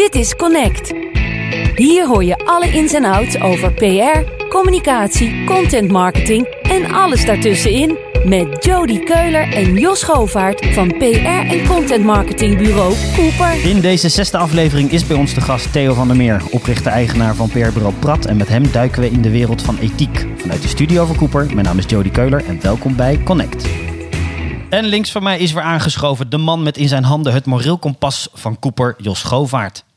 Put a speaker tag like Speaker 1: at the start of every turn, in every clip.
Speaker 1: Dit is Connect. Hier hoor je alle ins en outs over PR, communicatie, content marketing en alles daartussenin met Jody Keuler en Jos Govaert van PR en content marketingbureau Cooper.
Speaker 2: In deze zesde aflevering is bij ons de gast Theo van der Meer, oprichter-eigenaar van PR-bureau Prat. En met hem duiken we in de wereld van ethiek. Vanuit de studio van Cooper, mijn naam is Jody Keuler en welkom bij Connect. En links van mij is weer aangeschoven de man met in zijn handen het moreel kompas van Cooper, Jos Govaert.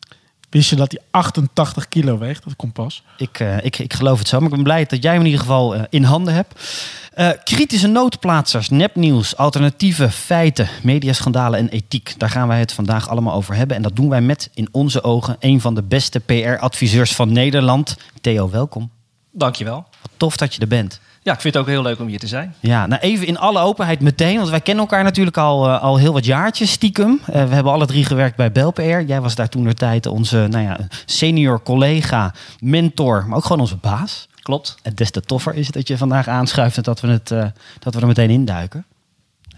Speaker 3: Wist je dat hij 88 kilo weegt, dat kompas?
Speaker 2: Ik, uh, ik, ik geloof het zo, maar ik ben blij dat jij hem in ieder geval uh, in handen hebt. Uh, kritische noodplaatsers, nepnieuws, alternatieve feiten, mediaschandalen en ethiek. Daar gaan wij het vandaag allemaal over hebben. En dat doen wij met, in onze ogen, een van de beste PR-adviseurs van Nederland. Theo, welkom.
Speaker 4: Dankjewel.
Speaker 2: Wat tof dat je er bent.
Speaker 4: Ja, ik vind het ook heel leuk om hier te zijn.
Speaker 2: Ja, nou even in alle openheid meteen, want wij kennen elkaar natuurlijk al, uh, al heel wat jaartjes stiekem. Uh, we hebben alle drie gewerkt bij BelPR. Jij was daar toen de tijd onze nou ja, senior collega, mentor, maar ook gewoon onze baas.
Speaker 4: Klopt.
Speaker 2: En des te toffer is het dat je vandaag aanschuift en dat we, het, uh, dat we er meteen induiken.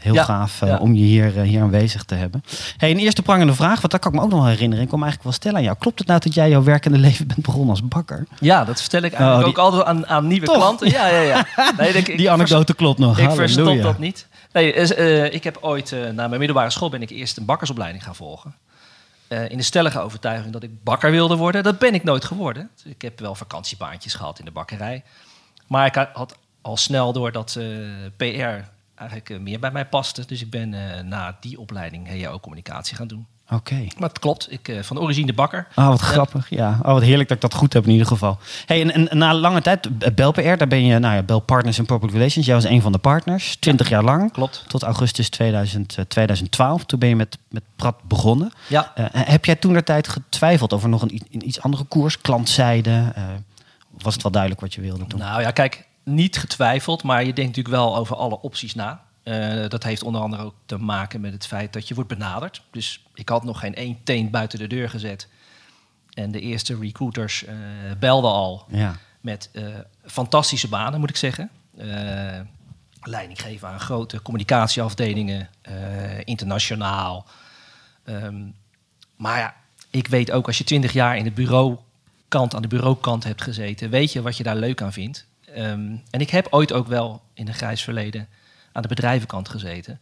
Speaker 2: Heel ja, gaaf uh, ja. om je hier, uh, hier aanwezig te hebben. Hey, een eerste prangende vraag, want dat kan ik me ook nog wel herinneren. Ik kom eigenlijk wel stellen aan jou. Klopt het nou dat jij jouw werkende leven bent begonnen als bakker?
Speaker 4: Ja, dat vertel ik eigenlijk oh, die... ook altijd aan, aan nieuwe
Speaker 2: Toch?
Speaker 4: klanten. Ja, ja, ja.
Speaker 2: Nee, ik, die anekdote klopt nog.
Speaker 4: Ik verstop dat niet. Nee, uh, ik heb ooit na mijn middelbare school ben ik eerst een bakkersopleiding gaan volgen. Uh, in de stellige overtuiging dat ik bakker wilde worden. Dat ben ik nooit geworden. Ik heb wel vakantiebaantjes gehad in de bakkerij. Maar ik had al snel door dat PR eigenlijk uh, meer bij mij paste. Dus ik ben uh, na die opleiding HEO communicatie gaan doen.
Speaker 2: Oké. Okay.
Speaker 4: Maar het klopt, ik van origine bakker.
Speaker 2: Oh, wat grappig. Ja, oh, wat heerlijk dat ik dat goed heb in ieder geval. Hey, en, en na lange tijd, Bel PR, daar ben je, nou ja, Bel Partners en Public Relations. Jij was een van de partners, 20 ja, jaar lang.
Speaker 4: Klopt.
Speaker 2: Tot augustus 2000, 2012. Toen ben je met, met Prat begonnen.
Speaker 4: Ja.
Speaker 2: heb jij toen de tijd getwijfeld over nog een, een iets andere koers, klantzijde? was het wel duidelijk wat je wilde doen?
Speaker 4: Nou ja, kijk, niet getwijfeld, maar je denkt natuurlijk wel over alle opties na. Uh, dat heeft onder andere ook te maken met het feit dat je wordt benaderd. Dus ik had nog geen één teen buiten de deur gezet. En de eerste recruiters uh, belden al
Speaker 2: ja.
Speaker 4: met uh, fantastische banen, moet ik zeggen. leiding geven aan grote communicatieafdelingen, internationaal. Um, maar ja, ik weet ook als je twintig jaar in de bureaukant, aan de bureaukant hebt gezeten, weet je wat je daar leuk aan vindt. Um, en ik heb ooit ook wel in een grijs verleden aan de bedrijvenkant gezeten.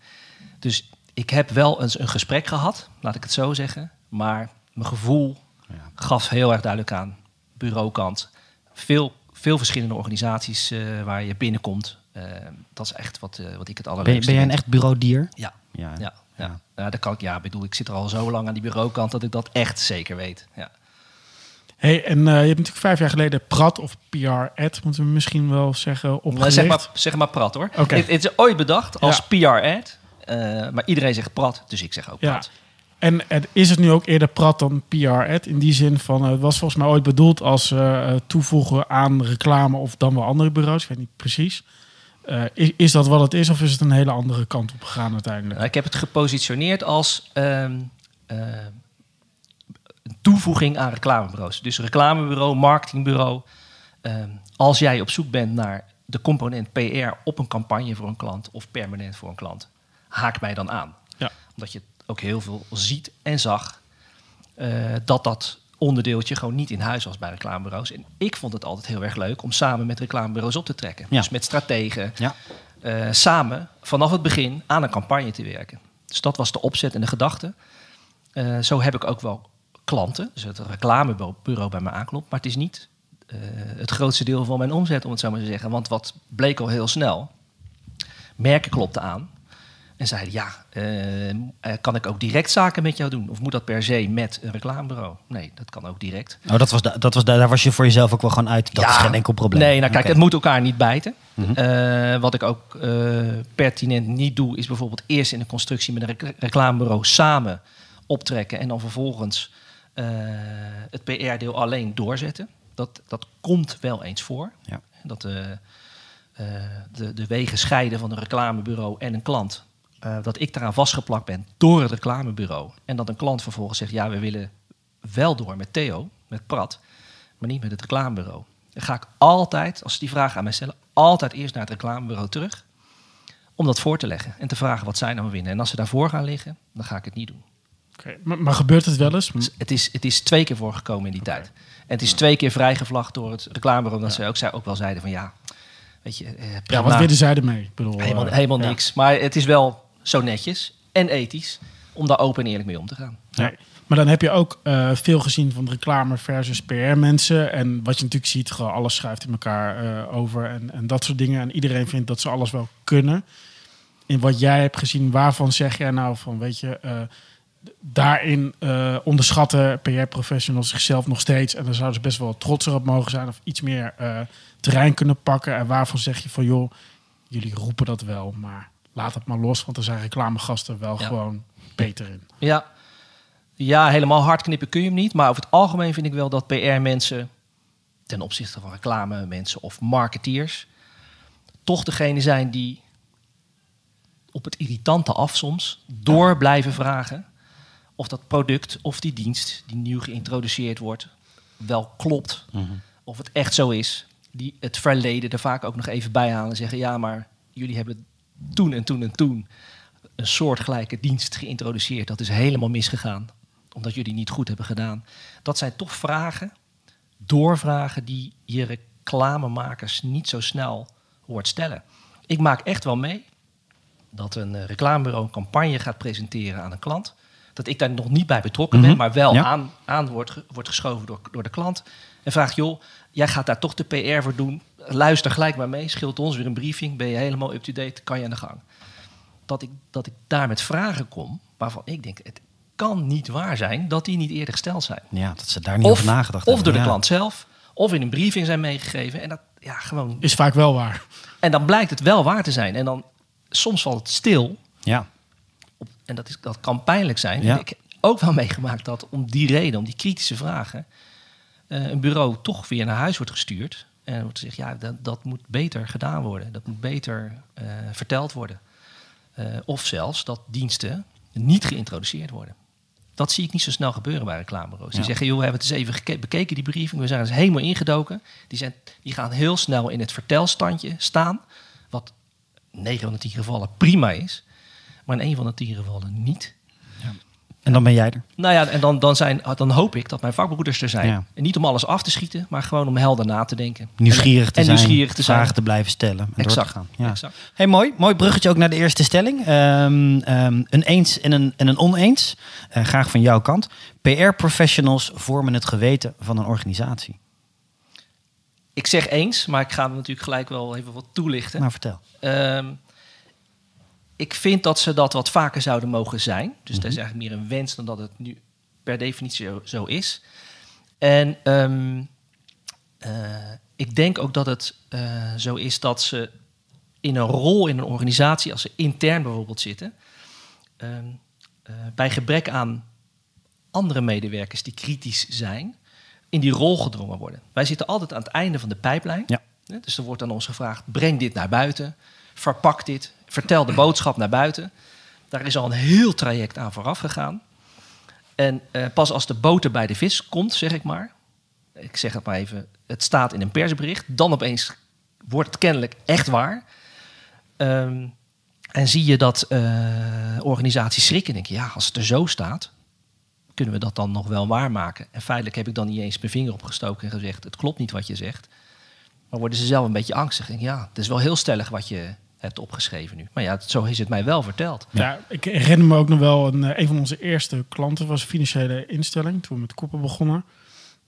Speaker 4: Dus ik heb wel eens een gesprek gehad, laat ik het zo zeggen. Maar mijn gevoel ja. gaf heel erg duidelijk aan. Bureaukant. Veel, veel verschillende organisaties uh, waar je binnenkomt. Uh, dat is echt wat, uh, wat ik het allerleukste
Speaker 2: ben, ben jij een echt bureaudier?
Speaker 4: Ja. Ja, ja, ja. ja. dat kan ik, ja, bedoel, ik zit er al zo lang aan die bureaukant dat ik dat echt zeker weet. Ja.
Speaker 3: Hey, en uh, je hebt natuurlijk vijf jaar geleden Prat of PR-ad, moeten we misschien wel zeggen, opgericht.
Speaker 4: Zeg maar, zeg maar Prat hoor.
Speaker 3: Okay.
Speaker 4: Het, het, is ooit bedacht als ja. PR-ad, uh, maar iedereen zegt Prat, dus ik zeg ook Prat.
Speaker 3: Ja. En het, is het nu ook eerder Prat dan PR-ad? In die zin van, uh, het was volgens mij ooit bedoeld als toevoegen aan reclame of dan wel andere bureaus, ik weet niet precies. Is, is, dat wat het is of is het een hele andere kant op gegaan uiteindelijk?
Speaker 4: Nou, ik heb het gepositioneerd als... Um, toevoeging aan reclamebureaus. Dus reclamebureau, marketingbureau. Uh, als jij op zoek bent naar de component PR op een campagne voor een klant of permanent voor een klant, haak mij dan aan.
Speaker 3: Ja.
Speaker 4: Omdat je ook heel veel ziet en zag uh, dat dat onderdeeltje gewoon niet in huis was bij reclamebureaus. En ik vond het altijd heel erg leuk om samen met reclamebureaus op te trekken.
Speaker 2: Ja.
Speaker 4: Dus met strategen.
Speaker 2: Ja.
Speaker 4: Uh, samen vanaf het begin aan een campagne te werken. Dus dat was de opzet en de gedachte. Uh, zo heb ik ook wel klanten, dus het reclamebureau bij me aanklopt. Maar het is niet uh, het grootste deel van mijn omzet, om het zo maar te zeggen. Want wat bleek al heel snel, merken klopten aan en zeiden ja, uh, kan ik ook direct zaken met jou doen? Of moet dat per se met een reclamebureau? Nee, dat kan ook direct.
Speaker 2: Oh, dat was, dat was, daar was je voor jezelf ook wel gewoon uit. Dat
Speaker 4: ja,
Speaker 2: is geen enkel probleem.
Speaker 4: Nee, nou kijk, okay. het moet elkaar niet bijten. Mm -hmm. uh, wat ik ook pertinent niet doe, is bijvoorbeeld eerst in een constructie met een rec reclamebureau samen optrekken en dan vervolgens het PR-deel alleen doorzetten. Dat, dat komt wel eens voor.
Speaker 2: Ja.
Speaker 4: Dat uh, uh, de, de wegen scheiden van een reclamebureau en een klant. dat ik daaraan vastgeplakt ben door het reclamebureau. En dat een klant vervolgens zegt: Ja, we willen wel door met Theo, met Prat, maar niet met het reclamebureau. Dan ga ik altijd, als ze die vraag aan mij stellen, altijd eerst naar het reclamebureau terug. Om dat voor te leggen en te vragen wat zij nou winnen. En als ze daarvoor gaan liggen, dan ga ik het niet doen.
Speaker 3: Oké, Maar, maar gebeurt het wel eens?
Speaker 4: Het is, het is twee keer voorgekomen in die tijd. En het is twee keer vrijgevlacht door het reclamebureau. Omdat ze ook, zei, ook wel zeiden van ja, weet je, eh,
Speaker 3: Ja, wat willen zij ermee? Ik bedoel,
Speaker 4: helemaal,
Speaker 3: eh,
Speaker 4: helemaal
Speaker 3: ja.
Speaker 4: niks. Maar het is wel zo netjes en ethisch om daar open en eerlijk mee om te gaan.
Speaker 3: Nee. Maar dan heb je ook eh, veel gezien van reclame versus PR-mensen. En wat je natuurlijk ziet, gewoon alles schuift in elkaar eh, over en, en dat soort dingen. En iedereen vindt dat ze alles wel kunnen. In wat jij hebt gezien, waarvan zeg jij nou van, weet je, eh, daarin eh, onderschatten PR-professionals zichzelf nog steeds. En daar zouden ze best wel trotser op mogen zijn of iets meer eh, terrein kunnen pakken. En waarvan zeg je van, joh, jullie roepen dat wel, maar laat het maar los. Want er zijn reclamegasten wel
Speaker 4: Ja.
Speaker 3: gewoon beter in.
Speaker 4: Ja. ja, helemaal hard knippen kun je hem niet. Maar over het algemeen vind ik wel dat PR-mensen ten opzichte van reclame mensen of marketeers toch degene zijn die op het irritante af soms door blijven vragen of dat product of die dienst die nieuw geïntroduceerd wordt wel klopt. Of het echt zo is. Die het verleden er vaak ook nog even bij halen en zeggen ja, maar jullie hebben toen en toen en toen een soortgelijke dienst geïntroduceerd. Dat is helemaal misgegaan, omdat jullie niet goed hebben gedaan. Dat zijn toch vragen, doorvragen die je reclamemakers niet zo snel hoort stellen. Ik maak echt wel mee dat een eh, reclamebureau een campagne gaat presenteren aan een klant. Dat ik daar nog niet bij betrokken ben,
Speaker 2: Mhm.
Speaker 4: maar wel
Speaker 2: Ja.
Speaker 4: aan, aan wordt, wordt geschoven door, door de klant. En vraagt, joh, jij gaat daar toch de PR voor doen. Luister gelijk maar mee, scheelt ons weer een briefing. Ben je helemaal up-to-date, kan je aan de gang dat ik, dat ik daar met vragen kom waarvan ik denk, het kan niet waar zijn dat die niet eerder gesteld zijn.
Speaker 2: Ja, dat ze daar niet
Speaker 4: Of,
Speaker 2: over nagedacht
Speaker 4: of
Speaker 2: hebben.
Speaker 4: door de
Speaker 2: Ja.
Speaker 4: klant zelf, of in een briefing zijn meegegeven. En, dat, ja, gewoon,
Speaker 3: Is vaak wel waar.
Speaker 4: en dan blijkt het wel waar te zijn. En dan soms valt het stil.
Speaker 2: Ja,
Speaker 4: en dat, is, dat kan pijnlijk zijn.
Speaker 2: Ja.
Speaker 4: En Ik heb ook wel meegemaakt dat om die reden, om die kritische vragen, eh, een bureau toch weer naar huis wordt gestuurd. En wordt gezegd, ja, dat, dat moet beter gedaan worden. Dat moet beter eh, verteld worden. Eh, of zelfs dat diensten niet geïntroduceerd worden. Dat zie ik niet zo snel gebeuren bij reclamebureaus. Die
Speaker 2: Ja.
Speaker 4: zeggen, joh, we hebben het eens even bekeken, die briefing. We zijn er eens helemaal ingedoken. Die, zijn, die gaan heel snel in het vertelstandje staan. Wat 9 van de 10 gevallen prima is. Maar in 1 van de 10 gevallen niet.
Speaker 2: en dan ben jij er.
Speaker 4: Nou ja, en dan, dan, zijn, dan hoop ik dat mijn vakbroeders er zijn.
Speaker 2: Ja.
Speaker 4: En niet om alles af te schieten, maar gewoon om helder na te denken.
Speaker 2: Nieuwsgierig te
Speaker 4: en,
Speaker 2: zijn,
Speaker 4: en nieuwsgierig te zijn.
Speaker 2: vragen te blijven stellen en door
Speaker 4: Exact,
Speaker 2: te gaan. Ja.
Speaker 4: exact.
Speaker 2: Hey, mooi. Mooi bruggetje ook naar de eerste stelling. Ehm, een eens en een, en een oneens. Eh, graag van jouw kant. PR-professionals vormen het geweten van een organisatie.
Speaker 4: Ik zeg eens, maar ik ga natuurlijk gelijk wel even wat toelichten.
Speaker 2: Nou, vertel.
Speaker 4: Ehm, ik vind dat ze dat wat vaker zouden mogen zijn. Dus dat is eigenlijk meer een wens dan dat het nu per definitie zo, is. En ehm, eh, ik denk ook dat het eh, zo is dat ze in een rol in een organisatie, als ze intern bijvoorbeeld zitten, ehm, eh, bij gebrek aan andere medewerkers die kritisch zijn, in die rol gedrongen worden. Wij zitten altijd aan het einde van de pijplijn.
Speaker 2: Ja.
Speaker 4: Dus er wordt aan ons gevraagd: breng dit naar buiten, verpak dit, vertel de boodschap naar buiten. Daar is al een heel traject aan vooraf gegaan. En eh, pas als de boter bij de vis komt, zeg ik maar, ik zeg het maar even, het staat in een persbericht, dan opeens wordt het kennelijk echt waar. Ehm, en zie je dat eh, organisaties schrikken en denken, ja, als het er zo staat, kunnen we dat dan nog wel waarmaken? En feitelijk heb ik dan niet eens mijn vinger opgestoken en gezegd, het klopt niet wat je zegt. Maar worden ze zelf een beetje angstig. En ja, het is wel heel stellig wat je hebt opgeschreven nu. Maar ja, zo is het mij wel verteld.
Speaker 3: Ja. ik herinner me ook nog wel, een, eh, een van onze eerste klanten was een financiële instelling, toen we met koppen begonnen.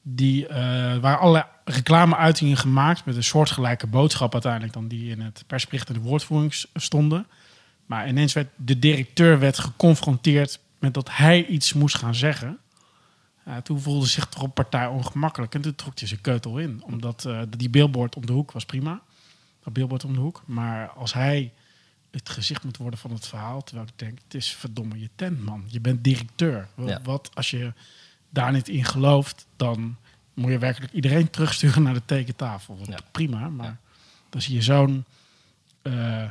Speaker 3: Die eh waren allerlei reclameuitingen gemaakt met een soortgelijke boodschap uiteindelijk dan die in het persbericht en de woordvoering stonden. Maar ineens werd de directeur werd geconfronteerd met dat hij iets moest gaan zeggen. Toen voelde zich toch een partij ongemakkelijk en toen trok hij zijn keutel in. Omdat eh, die billboard om de hoek was prima. Dat billboard om de hoek. Maar als hij het gezicht moet worden van het verhaal. Terwijl ik denk, het is verdomme je tent, man. Je bent directeur. Wat,
Speaker 4: Ja.
Speaker 3: wat als je daar niet in gelooft, dan moet je werkelijk iedereen terugsturen naar de tekentafel.
Speaker 4: Ja.
Speaker 3: Prima, maar dan zie je zo'n eh,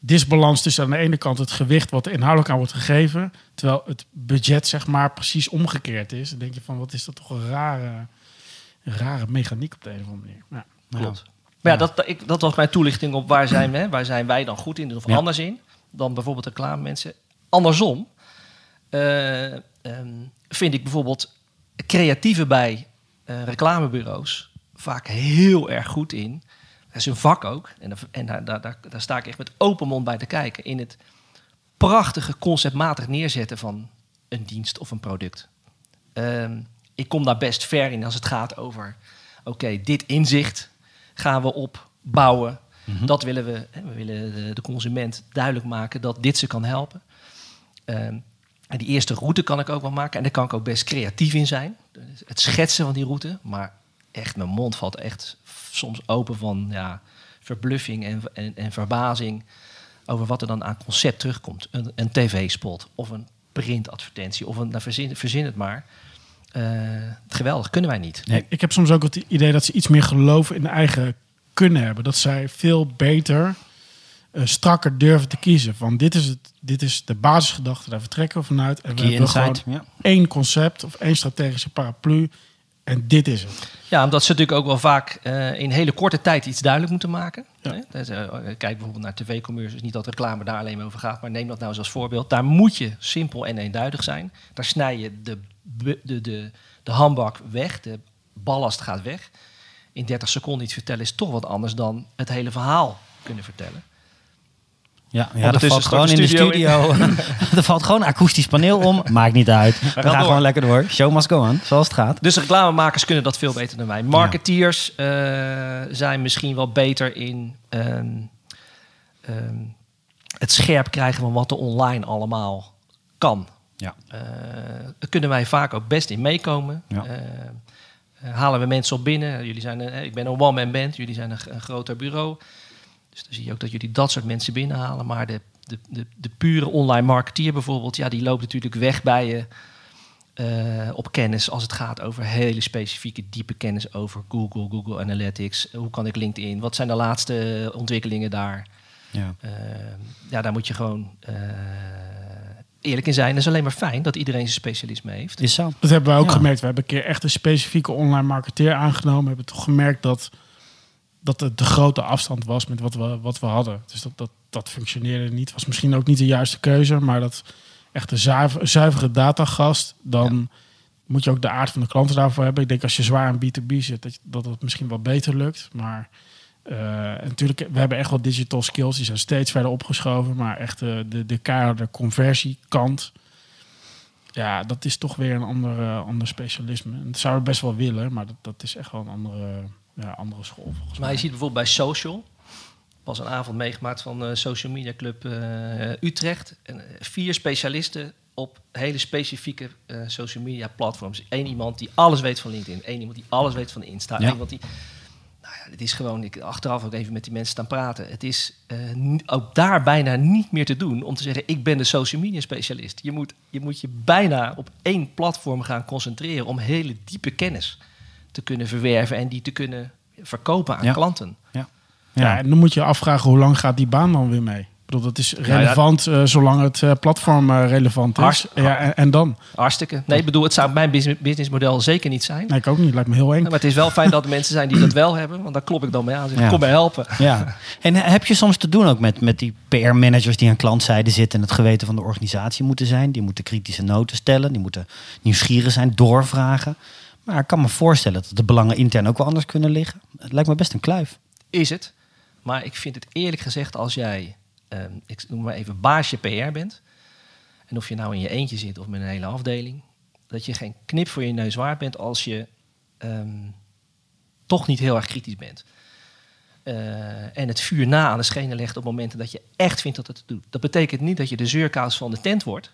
Speaker 3: disbalans tussen aan de ene kant het gewicht wat er inhoudelijk aan wordt gegeven, terwijl het budget zeg maar precies omgekeerd is. Dan denk je van, wat is dat toch een rare, rare mechaniek op de een of andere manier. Ja.
Speaker 4: Klopt. Maar ja, dat, ik, dat was mijn toelichting op waar zijn, we, waar zijn wij dan goed in of
Speaker 2: Ja.
Speaker 4: anders in dan bijvoorbeeld reclame mensen. Andersom, eh, ehm, vind ik bijvoorbeeld creatieven bij eh, reclamebureaus vaak heel erg goed in. Dat is een vak ook. En, daar- en daar, daar, daar, daar sta ik echt met open mond bij te kijken. In het prachtige conceptmatig neerzetten van een dienst of een product. Ehm, ik kom daar best ver in als het gaat over... oké, dit inzicht gaan we opbouwen. Dat willen we. hè, We willen de, consument duidelijk maken dat dit ze kan helpen. Ehm, en die eerste route kan ik ook wel maken. En daar kan ik ook best creatief in zijn. Het schetsen van die route. Maar echt, mijn mond valt echt soms open van ja, verbluffing en, en, en verbazing over wat er dan aan concept terugkomt. Een, een tv-spot of een printadvertentie of een, nou, verzin, verzin het maar. Eh, geweldig, kunnen wij niet.
Speaker 2: Nee.
Speaker 3: Ik heb soms ook het idee dat ze iets meer geloof in de eigen kunnen hebben. Dat zij veel beter, eh, strakker durven te kiezen. Van dit is, het, dit is de basisgedachte, daar vertrekken we vanuit. En we gewoon.
Speaker 2: Ja.
Speaker 3: één concept of één strategische paraplu. En dit is het.
Speaker 4: Ja, omdat ze natuurlijk ook wel vaak eh, in hele korte tijd iets duidelijk moeten maken.
Speaker 3: Ja.
Speaker 4: Hè? Dus, kijk bijvoorbeeld naar tv-commercials. Niet dat reclame daar alleen maar over gaat, maar neem dat nou eens als voorbeeld. Daar moet je simpel en eenduidig zijn. Daar snij je de, de, de, de handbak weg, de ballast gaat weg. In 30 seconden iets vertellen is toch wat anders dan het hele verhaal kunnen vertellen.
Speaker 2: Ja, ja dat valt gewoon in de
Speaker 4: studio
Speaker 2: er valt gewoon een akoestisch paneel om. Maakt niet uit. We gaan
Speaker 4: door.
Speaker 2: gewoon lekker door. Show must go on, zoals het gaat.
Speaker 4: Dus reclamemakers kunnen dat veel beter dan wij. Marketeers eh, zijn misschien wel beter in ehm, ehm, het scherp krijgen van wat er online allemaal kan.
Speaker 2: Ja.
Speaker 4: Eh, daar kunnen wij vaak ook best in meekomen.
Speaker 2: Ja.
Speaker 4: Eh, eh, halen we mensen op binnen. Jullie zijn een, ik ben een one-man band, jullie zijn een, een groter bureau. Dus dan zie je ook dat jullie dat soort mensen binnenhalen. Maar de, de, de, de pure online marketeer bijvoorbeeld, ja, die loopt natuurlijk weg bij je eh, op kennis als het gaat over hele specifieke diepe kennis over Google, Google Analytics. Hoe kan ik LinkedIn? Wat zijn de laatste ontwikkelingen daar?
Speaker 2: Ja.
Speaker 4: Eh, ja, daar moet je gewoon eh, eerlijk in zijn. Het is alleen maar fijn dat iedereen zijn specialisme heeft.
Speaker 2: Is zo.
Speaker 3: Dat hebben wij ook
Speaker 2: Ja.
Speaker 3: gemerkt. We hebben een keer echt een specifieke online marketeer aangenomen. We hebben toch gemerkt dat, dat het de grote afstand was met wat we, wat we hadden. Dus dat, dat, dat functioneerde niet. Was misschien ook niet de juiste keuze, maar dat echt een zuiver, zuivere datagast, dan moet je ook de aard van de klanten daarvoor hebben. Ik denk als je zwaar aan B2B zit, dat, je- dat het misschien wat beter lukt. Maar en natuurlijk, we hebben echt wel digital skills, die zijn steeds verder opgeschoven. Maar echt eh, de, de keiharde conversiekant, ja, dat is toch weer een ander, eh, ander specialisme. En dat zouden we best wel willen, maar dat, dat is echt wel een andere, ja, andere school volgens
Speaker 4: Maar
Speaker 3: mij.
Speaker 4: je ziet bijvoorbeeld bij Social. Pas een avond meegemaakt van de Social Media Club eh, Utrecht. En, eh, vier specialisten op hele specifieke eh, social media platforms. Eén iemand die alles weet van LinkedIn. Één iemand die alles weet van Insta.
Speaker 2: Ja.
Speaker 4: Eén iemand die... Het is gewoon... Ik achteraf ook even met die mensen staan praten. Het is eh, ook daar bijna niet meer te doen om te zeggen... ik ben de social media specialist. Je moet je, moet je bijna op één platform gaan concentreren... om hele diepe kennis te kunnen verwerven... en die te kunnen verkopen aan
Speaker 2: Ja.
Speaker 4: klanten.
Speaker 3: Ja.
Speaker 2: Ja.
Speaker 3: en dan moet je afvragen hoe lang gaat die baan dan weer mee? Bedoel, dat is
Speaker 4: ja.
Speaker 3: relevant eh, zolang het eh, platform eh, relevant is.
Speaker 4: Hartst-
Speaker 3: Ja, en, en dan?
Speaker 4: Hartstikke. Nee, ik bedoel, het zou mijn business- businessmodel zeker niet zijn.
Speaker 3: Nee, ik ook niet. Lijkt me heel eng.
Speaker 4: Maar het is wel fijn dat er mensen zijn die dat wel hebben. Want daar klop ik dan mee aan. Zeg,
Speaker 2: Ja.
Speaker 4: Kom me helpen.
Speaker 2: Ja. En heb je soms te doen ook met, met die PR-managers die aan klantzijde zitten en het geweten van de organisatie moeten zijn? Die moeten kritische noten stellen, die moeten nieuwsgierig zijn, doorvragen. Maar ik kan me voorstellen dat de belangen intern ook wel anders kunnen liggen. Het lijkt me best een kluif.
Speaker 4: Is het. Maar ik vind het eerlijk gezegd als jij, ik noem maar even, baasje PR bent. En of je nou in je eentje zit of met een hele afdeling. Dat je geen knip voor je neus waard bent als je ehm, toch niet heel erg kritisch bent. Eh, en het vuur na aan de schenen legt op momenten dat je echt vindt dat het het doet. Dat betekent niet dat je de zeurkous van de tent wordt.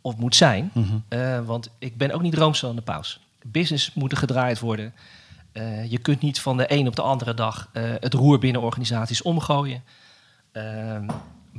Speaker 4: Of moet zijn. Eh, want ik ben ook niet roomsel aan de paus. Business moet gedraaid worden. Eh, je kunt niet van de een op de andere dag het roer binnen organisaties omgooien.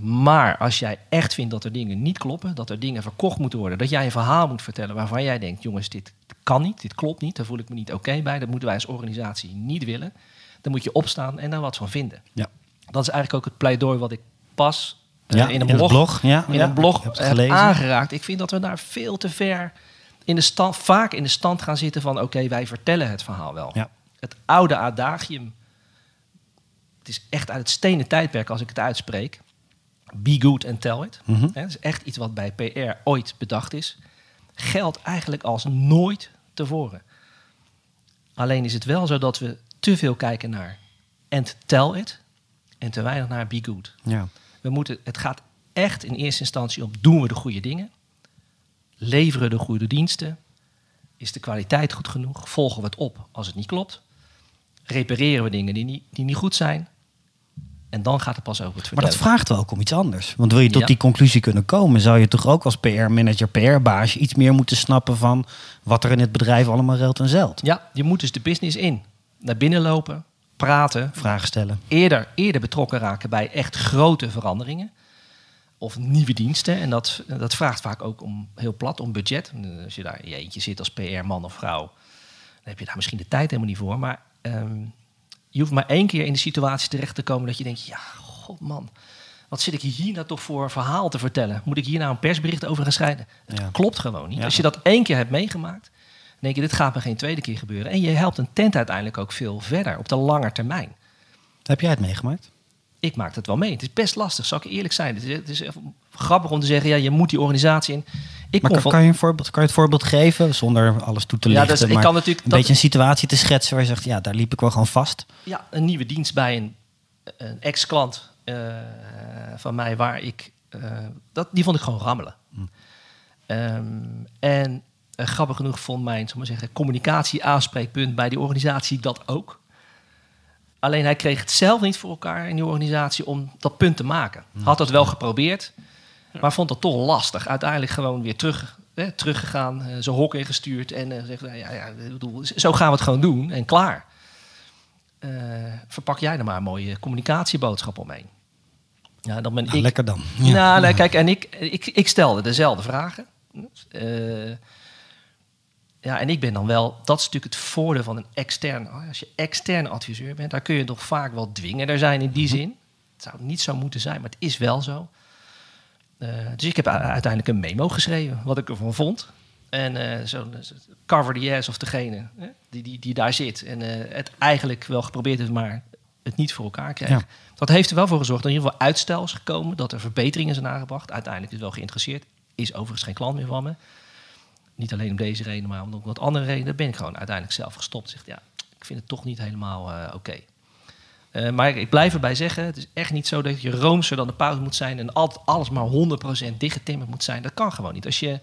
Speaker 4: Maar als jij echt vindt dat er dingen niet kloppen, dat er dingen verkocht moeten worden, dat jij een verhaal moet vertellen waarvan jij denkt, jongens, dit kan niet, dit klopt niet, daar voel ik me niet oké bij, dat moeten wij als organisatie niet willen, dan moet je opstaan en daar wat van vinden.
Speaker 2: Ja.
Speaker 4: Dat is eigenlijk ook het pleidooi wat ik pas eh,
Speaker 2: Ja,
Speaker 4: in een blog,
Speaker 2: blog, ja,
Speaker 4: in
Speaker 2: ja,
Speaker 4: een blog
Speaker 2: heb
Speaker 4: heb
Speaker 2: gelezen.
Speaker 4: aangeraakt. Ik vind dat we daar veel te ver in de stand, vaak in de stand gaan zitten van oké, wij vertellen het verhaal wel.
Speaker 2: Ja.
Speaker 4: Het oude adagium, het is echt uit het stenen tijdperk als ik het uitspreek. Be good and tell it.
Speaker 2: Mhm.
Speaker 4: Dat is echt iets wat bij PR ooit bedacht is. geldt eigenlijk als nooit tevoren. Alleen is het wel zo dat we te veel kijken naar and tell it en te weinig naar be good.
Speaker 2: Ja.
Speaker 4: We moeten, het gaat echt in eerste instantie om doen we de goede dingen? Leveren de goede diensten? Is de kwaliteit goed genoeg? Volgen we het op als het niet klopt? Repareren we dingen die niet, die niet goed zijn? En dan gaat het pas over het
Speaker 2: Maar
Speaker 4: vertellen.
Speaker 2: dat vraagt wel ook om iets anders. Want wil je tot
Speaker 4: Ja.
Speaker 2: die conclusie kunnen komen, zou je toch ook als PR-manager, PR-baas iets meer moeten snappen van wat er in het bedrijf allemaal ruilt en zeilt.
Speaker 4: Ja, je moet dus de business in. Naar binnen lopen, praten,
Speaker 2: Vragen stellen.
Speaker 4: eerder, eerder betrokken raken bij echt grote veranderingen. Of nieuwe diensten. En dat, dat vraagt vaak ook om heel plat om budget. Als je daar in je eentje zit als PR-man of vrouw, dan heb je daar misschien de tijd helemaal niet voor. Maar ehm, je hoeft maar één keer in de situatie terecht te komen dat je denkt: ja, god man, wat zit ik hier nou toch voor verhaal te vertellen? Moet ik hier nou een persbericht over gaan schrijven? Het
Speaker 2: Ja.
Speaker 4: klopt gewoon niet.
Speaker 2: Ja.
Speaker 4: Als je dat één keer hebt meegemaakt, dan denk je: dit gaat me geen tweede keer gebeuren. En je helpt een tent uiteindelijk ook veel verder op de lange termijn.
Speaker 2: Heb jij het meegemaakt?
Speaker 4: Ik maak het wel mee. Het is best lastig, zal ik eerlijk zijn. Het is, het is grappig om te zeggen, ja, je moet die organisatie in. Ik
Speaker 2: Maar kan, je een voorbeeld, kan je het voorbeeld geven zonder alles toe te
Speaker 4: Ja,
Speaker 2: lichten?
Speaker 4: dus ik
Speaker 2: maar
Speaker 4: kan natuurlijk
Speaker 2: een
Speaker 4: dat-
Speaker 2: beetje een situatie te schetsen waar je zegt, ja, daar liep ik wel gewoon vast.
Speaker 4: ja, een nieuwe dienst bij een, een ex-klant eh, van mij, waar ik, eh, dat, die vond ik gewoon rammelen. Ehm, en eh, grappig genoeg vond mijn, maar zeggen, communicatie-aanspreekpunt bij die organisatie dat ook. Alleen hij kreeg het zelf niet voor elkaar in die organisatie om dat punt te maken. Had dat wel geprobeerd, maar vond dat toch lastig. Uiteindelijk gewoon weer terug, hè, teruggegaan, eh, zijn hok ingestuurd en eh, zegt, ja, ja, bedoel, zo gaan we het gewoon doen en klaar. Eh, verpak jij er maar een mooie communicatieboodschap omheen. Ja, dan ben
Speaker 2: Nou,
Speaker 4: ik.
Speaker 2: lekker dan.
Speaker 4: Nou, nee, kijk, en ik, ik, ik stelde dezelfde vragen. Ja, en ik ben dan wel, dat is natuurlijk het voordeel van een extern. Als je extern adviseur bent, daar kun je toch vaak wel dwingender zijn in die zin. Het zou niet zo moeten zijn, maar het is wel zo. Eh, dus ik heb uiteindelijk een memo geschreven, wat ik ervan vond. En eh zo cover the ass of degene hè, die, die, die daar zit. En eh, het eigenlijk wel geprobeerd heeft, maar het niet voor elkaar kreeg.
Speaker 2: Ja.
Speaker 4: Dat heeft er wel voor gezorgd dat in ieder geval uitstel is gekomen. Dat er verbeteringen zijn aangebracht. Uiteindelijk is wel geïnteresseerd. Is overigens geen klant meer van me. Niet alleen om deze reden, maar om wat andere redenen. ben ik gewoon uiteindelijk zelf gestopt. Zegt ja, ik vind het toch niet helemaal oké. Eh, maar ik blijf erbij zeggen, het is echt niet zo dat je roomser dan de paus moet zijn en altijd alles maar 100% dichtgetimmerd moet zijn. Dat kan gewoon niet. Als je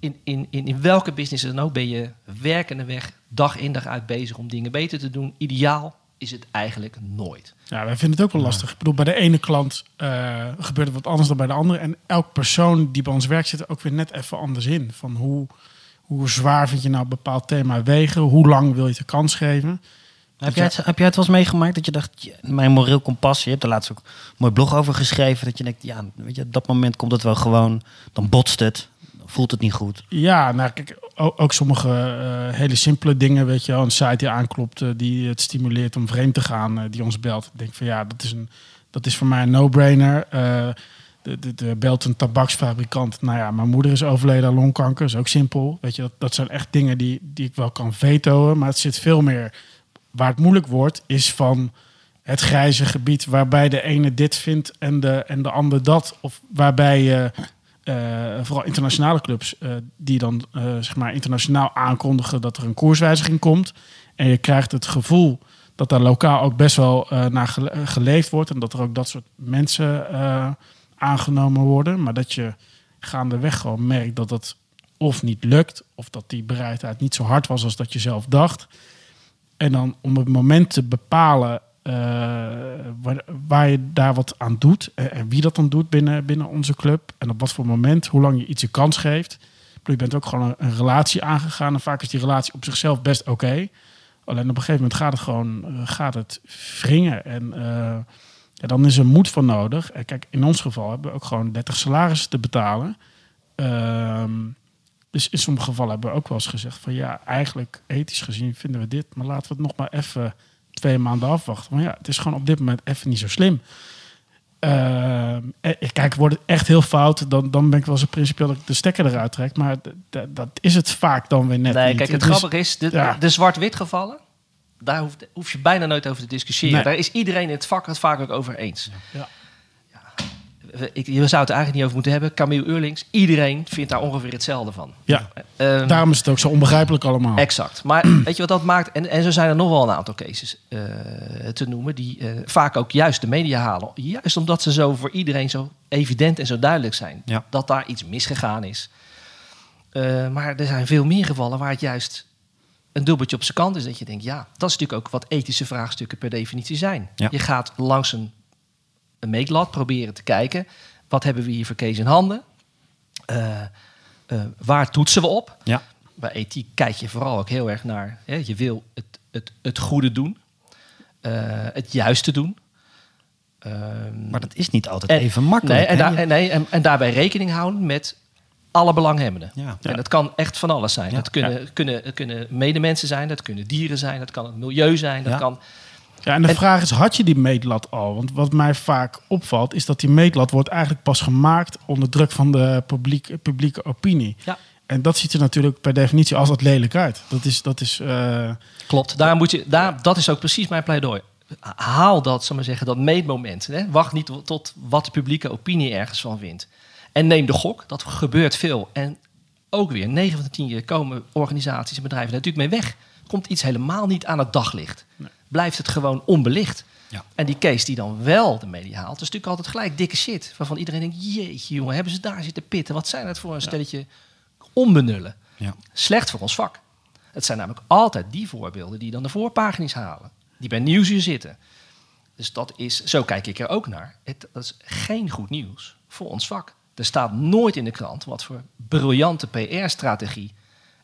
Speaker 4: in, in, in, in welke business dan ook ben je werkende weg, dag in dag uit bezig om dingen beter te doen. Ideaal is het eigenlijk nooit.
Speaker 3: Ja, wij vinden het ook wel lastig. Ik bedoel, bij de ene klant eh, gebeurt het wat anders dan bij de andere. En elk persoon die bij ons werkt zit er ook weer net even anders in. Van hoe, hoe zwaar vind je nou een bepaald thema wegen? Hoe lang wil je het de kans geven?
Speaker 2: Heb jij, het, heb jij het wel eens meegemaakt dat je dacht, mijn moreel kompas, je hebt er laatst ook een mooi blog over geschreven, dat je denkt, ja, weet je, op dat moment komt het wel gewoon, dan botst het, voelt het niet goed.
Speaker 3: Ja, nou kijk, ook, sommige eh, hele simpele dingen, weet je. Een site die aanklopt, eh, die het stimuleert om vreemd te gaan, eh, die ons belt. Ik denk van ja, dat is, een, dat is voor mij een no-brainer. De, de, de belt een tabaksfabrikant. Nou ja, mijn moeder is overleden aan longkanker, is ook simpel. Weet je, dat, dat zijn echt dingen die, die ik wel kan vetoen. Maar het zit veel meer, waar het moeilijk wordt, is van het grijze gebied waarbij de ene dit vindt en de, en de ander dat. Of waarbij je eh, vooral internationale clubs eh, die dan eh, zeg maar internationaal aankondigen dat er een koerswijziging komt. En je krijgt het gevoel dat daar lokaal ook best wel eh, naar gele- eh, geleefd wordt. En dat er ook dat soort mensen eh, aangenomen worden. Maar dat je gaandeweg gewoon merkt dat dat of niet lukt. Of dat die bereidheid niet zo hard was als dat je zelf dacht. En dan om het moment te bepalen eh, waar, waar je daar wat aan doet. En, en wie dat dan doet binnen, binnen onze club. En op wat voor moment, hoe lang je iets een kans geeft. Je bent ook gewoon een, relatie aangegaan. En vaak is die relatie op zichzelf best oké. Alleen op een gegeven moment gaat het gewoon eh, gaat het wringen. En eh, ja, dan is er moed voor nodig. En kijk, in ons geval hebben we ook gewoon 30 salarissen te betalen. Ehm, dus in sommige gevallen hebben we ook wel eens gezegd van ja, eigenlijk ethisch gezien vinden we dit, maar laten we het nog maar even twee maanden afwachten. Maar ja, het is gewoon op dit moment even niet zo slim. Eh, kijk, wordt het echt heel fout, dan, dan ben ik wel zo principieel dat ik de stekker eruit trek. Maar dat is het vaak dan weer net
Speaker 4: nee,
Speaker 3: niet.
Speaker 4: kijk, het
Speaker 3: Dus-
Speaker 4: grappige is, de,
Speaker 3: ja.
Speaker 4: de zwart-wit gevallen, daar hoef, hoef je bijna nooit over te discussiëren.
Speaker 3: Nee.
Speaker 4: Daar is iedereen in het vak het vaak ook over eens.
Speaker 3: Ja.
Speaker 4: Ik, je zou het eigenlijk niet over moeten hebben. Camille Eurlings, iedereen vindt daar ongeveer hetzelfde van.
Speaker 3: Ja,
Speaker 4: Ehm,
Speaker 3: daarom is het ook zo onbegrijpelijk allemaal.
Speaker 4: Exact. Maar weet je wat dat maakt? En, en zo zijn er nog wel een aantal cases eh, te noemen die eh, vaak ook juist de media halen. Juist omdat ze zo voor iedereen zo evident en zo duidelijk zijn.
Speaker 2: Ja.
Speaker 4: Dat daar iets misgegaan is. Eh, maar er zijn veel meer gevallen waar het juist een dubbeltje op zijn kant is. Dat je denkt, ja, dat is natuurlijk ook wat ethische vraagstukken per definitie zijn.
Speaker 2: Ja.
Speaker 4: Je gaat langs een, een meetlat proberen te kijken. Wat hebben we hier voor case in handen? Eh, eh, waar toetsen we op?
Speaker 2: Ja.
Speaker 4: bij ethiek kijk je vooral ook heel erg naar. Hè, je wil het, het, het goede doen, eh, het juiste doen. Ehm,
Speaker 2: Maar dat is niet altijd
Speaker 4: en-
Speaker 2: even makkelijk.
Speaker 4: Nee, en, daar- en, nee, en, en daarbij rekening houden met alle belanghebbenden.
Speaker 2: Ja.
Speaker 4: En dat kan echt van alles zijn.
Speaker 2: Ja.
Speaker 4: Dat kunnen, kunnen, kunnen medemensen zijn, dat kunnen dieren zijn, dat kan het milieu zijn. Dat kan,
Speaker 3: Ja, en de
Speaker 4: En-
Speaker 3: vraag is, had je die meetlat al? Want wat mij vaak opvalt, is dat die meetlat wordt eigenlijk pas gemaakt onder druk van de publiek, publieke opinie.
Speaker 4: Ja.
Speaker 3: En dat ziet er natuurlijk per definitie altijd lelijk uit. Dat is, dat is eh,
Speaker 4: Klopt, daar moet je, daar, dat is ook precies mijn pleidooi. Haal dat, zal maar zeggen, dat meetmoment. Hè? Wacht niet tot wat de publieke opinie ergens van vindt. En neem de gok, dat gebeurt veel. En ook weer, 9 van de 10 keer komen organisaties en bedrijven natuurlijk mee weg. Komt iets helemaal niet aan het daglicht. Blijft het gewoon onbelicht.
Speaker 2: Ja.
Speaker 4: En die case die dan wel de media haalt, is natuurlijk altijd gelijk dikke shit. Waarvan iedereen denkt, jeetje jongen, hebben ze daar zitten pitten? Wat zijn het voor een stelletje onbenullen?
Speaker 2: Ja.
Speaker 4: Slecht voor ons vak. Het zijn namelijk altijd die voorbeelden die dan de voorpagina's halen. Die bij Nieuwsuur zitten. Dus dat is, zo kijk ik er ook naar. Het, dat is geen goed nieuws voor ons vak. Er staat nooit in de krant wat voor briljante PR-strategie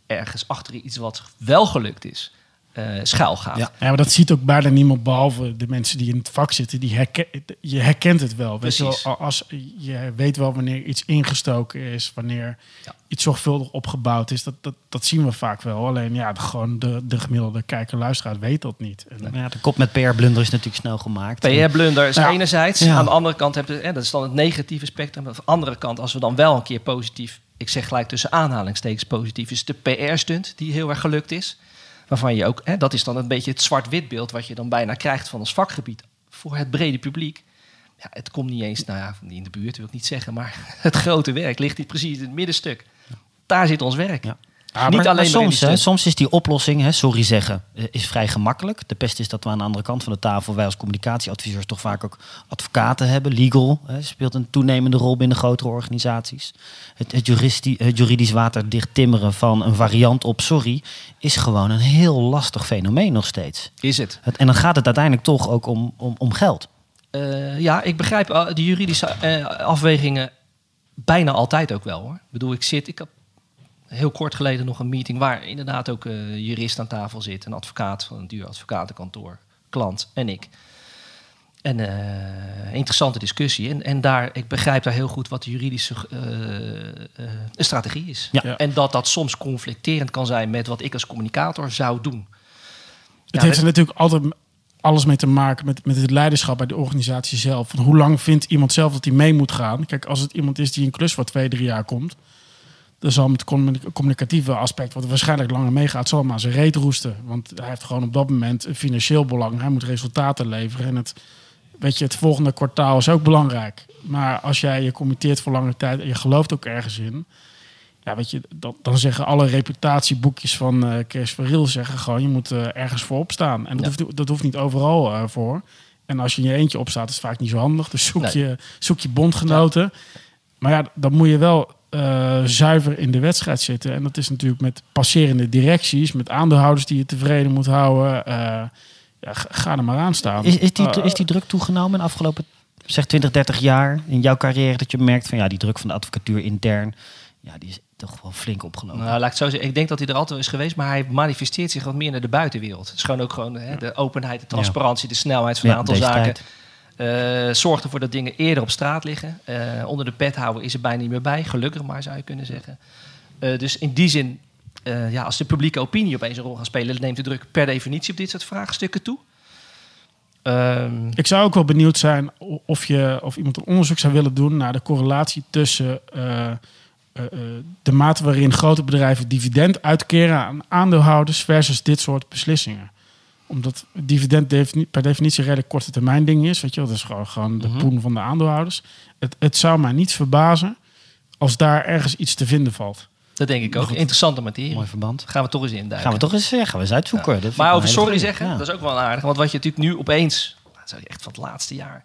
Speaker 4: ergens achter iets wat wel gelukt is, eh schuil gaat.
Speaker 2: Ja.
Speaker 3: Ja, maar dat ziet ook bijna niemand behalve de mensen die in het vak zitten. Die herken, je herkent het wel. Weet je, wel als, je weet wel wanneer iets ingestoken is, wanneer
Speaker 4: Ja.
Speaker 3: iets zorgvuldig opgebouwd is. Dat, dat, dat zien we vaak wel. Alleen ja, de, gewoon de, de gemiddelde kijker-luisteraar weet dat niet. En,
Speaker 2: Maar ja, de kop met PR-blunder is natuurlijk snel gemaakt.
Speaker 4: PR-blunder is
Speaker 3: Ja.
Speaker 4: enerzijds.
Speaker 2: Ja.
Speaker 4: Aan de andere kant heb je, hè, dat is dan het negatieve spectrum. Aan de andere kant, als we dan wel een keer positief, ik zeg gelijk tussen aanhalingstekens positief, is de PR-stunt die heel erg gelukt is. Waarvan je ook, hè, dat is dan een beetje het zwart-wit beeld wat je dan bijna krijgt van ons vakgebied voor het brede publiek. Ja, het komt niet eens, nou ja, in de buurt wil ik niet zeggen, maar het grote werk ligt hier precies in het middenstuk. Daar zit ons werk.
Speaker 2: Ja. Niet
Speaker 3: maar-
Speaker 2: alleen
Speaker 4: maar
Speaker 2: soms, hè, soms is die oplossing, hè, sorry zeggen, eh, is vrij gemakkelijk. De pest is dat we aan de andere kant van de tafel, wij als communicatieadviseurs, toch vaak ook advocaten hebben. Legal hè, speelt een toenemende rol binnen grotere organisaties. Het, het, juristi- het juridisch waterdicht timmeren van een variant op sorry is gewoon een heel lastig fenomeen nog steeds.
Speaker 4: Is het.
Speaker 2: Het, en dan gaat het uiteindelijk toch ook om, om, om geld.
Speaker 4: Eh, ja, ik begrijp eh, de juridische afwegingen bijna altijd ook wel hoor. Ik bedoel, ik zit, ik had heel kort geleden nog een meeting waar inderdaad ook een jurist aan tafel zit, een advocaat van een duur advocatenkantoor, klant en ik. En eh, interessante discussie. En, en daar, ik begrijp daar heel goed wat de juridische eh, eh, strategie is.
Speaker 2: Ja.
Speaker 3: Ja.
Speaker 4: En dat dat soms conflicterend kan zijn met wat ik als communicator zou doen.
Speaker 3: Het
Speaker 4: Ja,
Speaker 3: heeft er natuurlijk altijd alles mee te maken met, met het leiderschap bij de organisatie zelf. Van hoe lang vindt iemand zelf dat hij mee moet gaan? Kijk, als het iemand is die een klus voor twee, drie jaar komt, zal met het communi- communicatieve aspect, wat waarschijnlijk langer meegaat, zal maar zijn reet roesten. Want hij heeft gewoon op dat moment een financieel belang. Hij moet resultaten leveren. En het, weet je, het volgende kwartaal is ook belangrijk. Maar als jij je committeert voor lange tijd en je gelooft ook ergens in. Ja, weet je, dan, dan zeggen alle reputatieboekjes van eh Kees Verriel zeggen gewoon, je moet eh, ergens voor opstaan. En dat,
Speaker 4: Ja.
Speaker 3: hoeft, dat hoeft niet overal eh, voor. En als je in je eentje opstaat, is het vaak niet zo handig. Dus zoek,
Speaker 4: Nee.
Speaker 3: je, zoek je bondgenoten. Maar ja, dan moet je wel eh, zuiver in de wedstrijd zitten. En dat is natuurlijk met passerende directies, met aandeelhouders die je tevreden moet houden. Eh, ja, ga- er maar aan staan.
Speaker 2: Is, is, die,
Speaker 3: Eh,
Speaker 2: is die druk toegenomen in de afgelopen zeg 20, 30 jaar in jouw carrière dat je merkt van ja, die druk van de advocatuur intern, ja, die is toch wel flink opgelopen.
Speaker 4: Nou, laat ik het zo zeggen. Ik denk dat hij er altijd wel is geweest, maar hij manifesteert zich wat meer naar de buitenwereld. Het is gewoon ook gewoon hè, de openheid, de transparantie, de snelheid van een
Speaker 2: Ja,
Speaker 4: aantal zaken.
Speaker 2: tijd.
Speaker 4: Eh zorgt ervoor dat dingen eerder op straat liggen. Eh, onder de pet houden is er bijna niet meer bij. Gelukkig maar, zou je kunnen zeggen. Eh, dus in die zin, ja, als de publieke opinie opeens een rol gaat spelen... neemt de druk per definitie op dit soort vraagstukken toe. Ehm,
Speaker 3: Ik zou ook wel benieuwd zijn of, je, of iemand een onderzoek zou willen doen naar de correlatie tussen de mate waarin grote bedrijven dividend uitkeren aan aandeelhouders versus dit soort beslissingen. Omdat dividend per definitie een redelijk korte termijn ding is. Weet je wel, dat is gewoon, gewoon de
Speaker 4: Mhm.
Speaker 3: poen van de aandeelhouders. Het, het zou mij niet verbazen als daar ergens iets te vinden valt.
Speaker 4: Dat denk ik ook.
Speaker 3: Goed.
Speaker 4: Interessante materie.
Speaker 2: Mooi verband.
Speaker 4: Gaan we toch eens induiken.
Speaker 2: Gaan we toch eens zeggen, we eens uitzoeken. Dat
Speaker 4: Maar over sorry zeggen,
Speaker 2: Ja.
Speaker 4: dat is ook wel aardig. Want wat je natuurlijk nu opeens, dat is echt van het laatste jaar,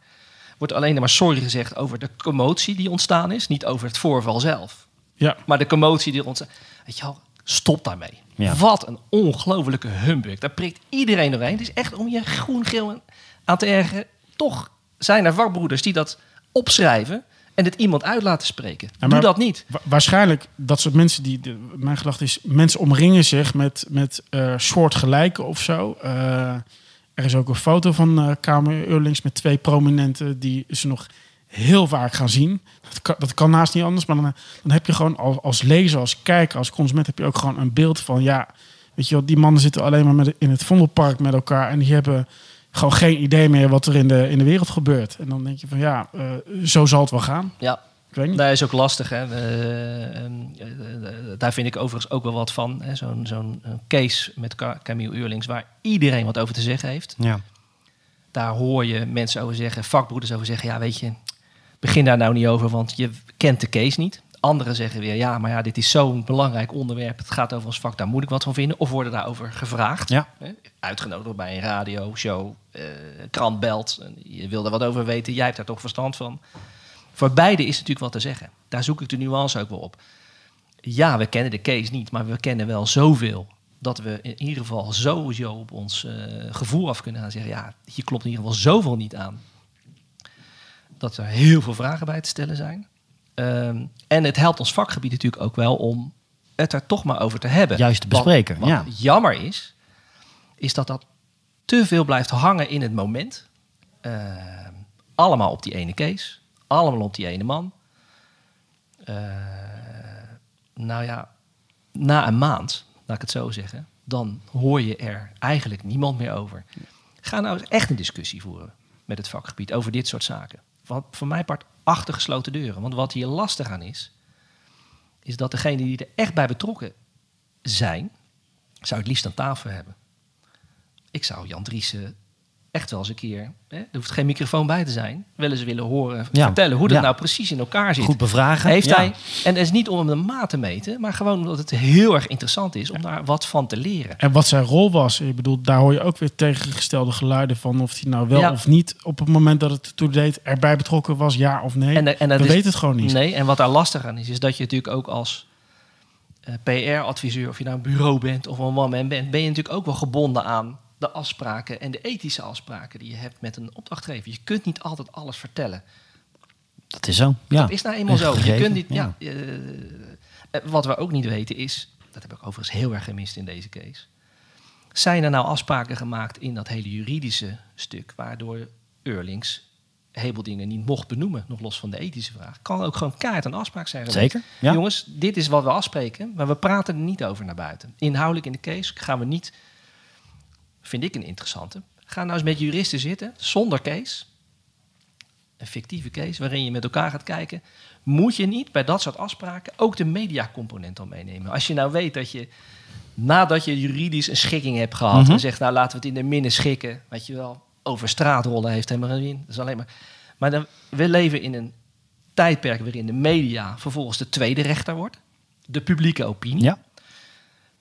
Speaker 4: wordt alleen maar sorry gezegd over de commotie die ontstaan is. Niet over het voorval zelf.
Speaker 3: Ja,
Speaker 4: Maar de commotie die ontstaat. Weet je wel, stop daarmee.
Speaker 2: Ja.
Speaker 4: Wat een ongelofelijke humbug. Daar prikt iedereen doorheen. Het is echt om je groen-geel aan te ergeren. Toch zijn er vakbroeders die dat opschrijven en het iemand uit laten spreken. Doe dat niet.
Speaker 3: Wa- waarschijnlijk dat soort mensen die. de- mijn gedachte is, mensen omringen zich met, met eh soortgelijken of zo. Eh, er is ook een foto van eh Kamer Eurlings met twee prominenten die ze nog heel vaak gaan zien. Dat kan, dat kan naast niet anders, maar dan, dan heb je gewoon als, als lezer, als kijker, als consument heb je ook gewoon een beeld van ja, weet je wel, die mannen zitten alleen maar met, in het Vondelpark met elkaar en die hebben gewoon geen idee meer wat er in de, in de wereld gebeurt. En dan denk je van ja, eh, zo zal het wel gaan.
Speaker 4: Ja,
Speaker 3: Ik weet niet.
Speaker 4: dat is ook lastig. Hè. Eh, ehm, eh, daar vind ik overigens ook wel wat van. hè. Zo'n zo'n eh, case met Camille Eurlings waar iedereen wat over te zeggen heeft.
Speaker 2: Ja.
Speaker 4: Daar hoor je mensen over zeggen, vakbroeders over zeggen... ja, weet je, begin daar nou niet over, want je kent de case niet. Anderen zeggen weer, ja, maar ja, dit is zo'n belangrijk onderwerp. Het gaat over ons vak, daar moet ik wat van vinden. Of worden daarover gevraagd.
Speaker 2: Ja.
Speaker 4: Hè? Uitgenodigd bij een radioshow, eh krant belt. Je wil er wat over weten, jij hebt daar toch verstand van. Voor beide is natuurlijk wat te zeggen. Daar zoek ik de nuance ook wel op. Ja, we kennen de case niet, maar we kennen wel zoveel... dat we in ieder geval sowieso op ons eh, gevoel af kunnen gaan zeggen... ja, hier klopt in ieder geval zoveel niet aan. Dat er heel veel vragen bij te stellen zijn. Ehm, en het helpt ons vakgebied natuurlijk ook wel om het er toch maar over te hebben.
Speaker 2: Juist te
Speaker 4: Wat-
Speaker 2: bespreken,
Speaker 4: Wat,
Speaker 2: ja.
Speaker 4: jammer is, is dat dat te veel blijft hangen in het moment. Ehm, allemaal op die ene case. Allemaal op die ene man. Eh, nou ja, na een maand, laat ik het zo zeggen, dan hoor je er eigenlijk niemand meer over. Ga nou eens echt een discussie voeren met het vakgebied over dit soort zaken. Want voor mij part achter gesloten deuren. Want wat hier lastig aan is, is dat degenen die er echt bij betrokken zijn, zou het liefst aan tafel hebben. Ik zou Jan Driessen echt wel eens een keer, hè, er hoeft geen microfoon bij te zijn, wel eens willen horen,
Speaker 2: Ja.
Speaker 4: vertellen hoe dat
Speaker 2: Ja.
Speaker 4: nou precies in elkaar zit.
Speaker 2: Goed bevragen.
Speaker 4: Heeft
Speaker 2: Ja.
Speaker 4: hij, en dat is niet om hem de maat te meten, maar gewoon omdat het heel erg interessant is om daar wat van te leren.
Speaker 3: En wat zijn rol was, ik bedoel, daar hoor je ook weer tegengestelde geluiden van of hij nou wel
Speaker 4: Ja.
Speaker 3: of niet op het moment dat het toe deed erbij betrokken was, ja of nee.
Speaker 4: En, en dat
Speaker 3: We
Speaker 4: is-
Speaker 3: weten het gewoon niet.
Speaker 4: Nee, en wat daar lastig aan is, is dat je natuurlijk ook als eh, PR-adviseur, of je nou een bureau bent of een one-man bent, ben je natuurlijk ook wel gebonden aan de afspraken en de ethische afspraken die je hebt met een opdrachtgever. Je kunt niet altijd alles vertellen.
Speaker 2: Dat is zo. Ja.
Speaker 4: Dat is nou eenmaal zo. Je kunt niet,
Speaker 2: ja.
Speaker 4: ja. eh, eh, wat we ook niet weten is, dat heb ik overigens heel erg gemist in deze case. Zijn er nou afspraken gemaakt in dat hele juridische stuk, waardoor Eurlings dingen niet mocht benoemen, nog los van de ethische vraag? Kan ook gewoon kaart een afspraak zijn. geweest.
Speaker 2: Zeker. Ja.
Speaker 4: Jongens, dit is wat we afspreken, maar we praten er niet over naar buiten. Inhoudelijk in de case gaan we niet, vind ik een interessante. Ga nou eens met juristen zitten, zonder case. Een fictieve case waarin je met elkaar gaat kijken. Moet je niet bij dat soort afspraken ook de mediacomponent al meenemen? Als je nou weet dat je nadat je juridisch een schikking hebt gehad
Speaker 2: Mhm.
Speaker 4: en zegt, nou laten we het in de minnen schikken, weet je wel, over straatrollen heeft helemaal geen zin. Dat is alleen maar. Maar dan, we leven in een tijdperk waarin de media vervolgens de tweede rechter wordt, de publieke opinie.
Speaker 2: Ja.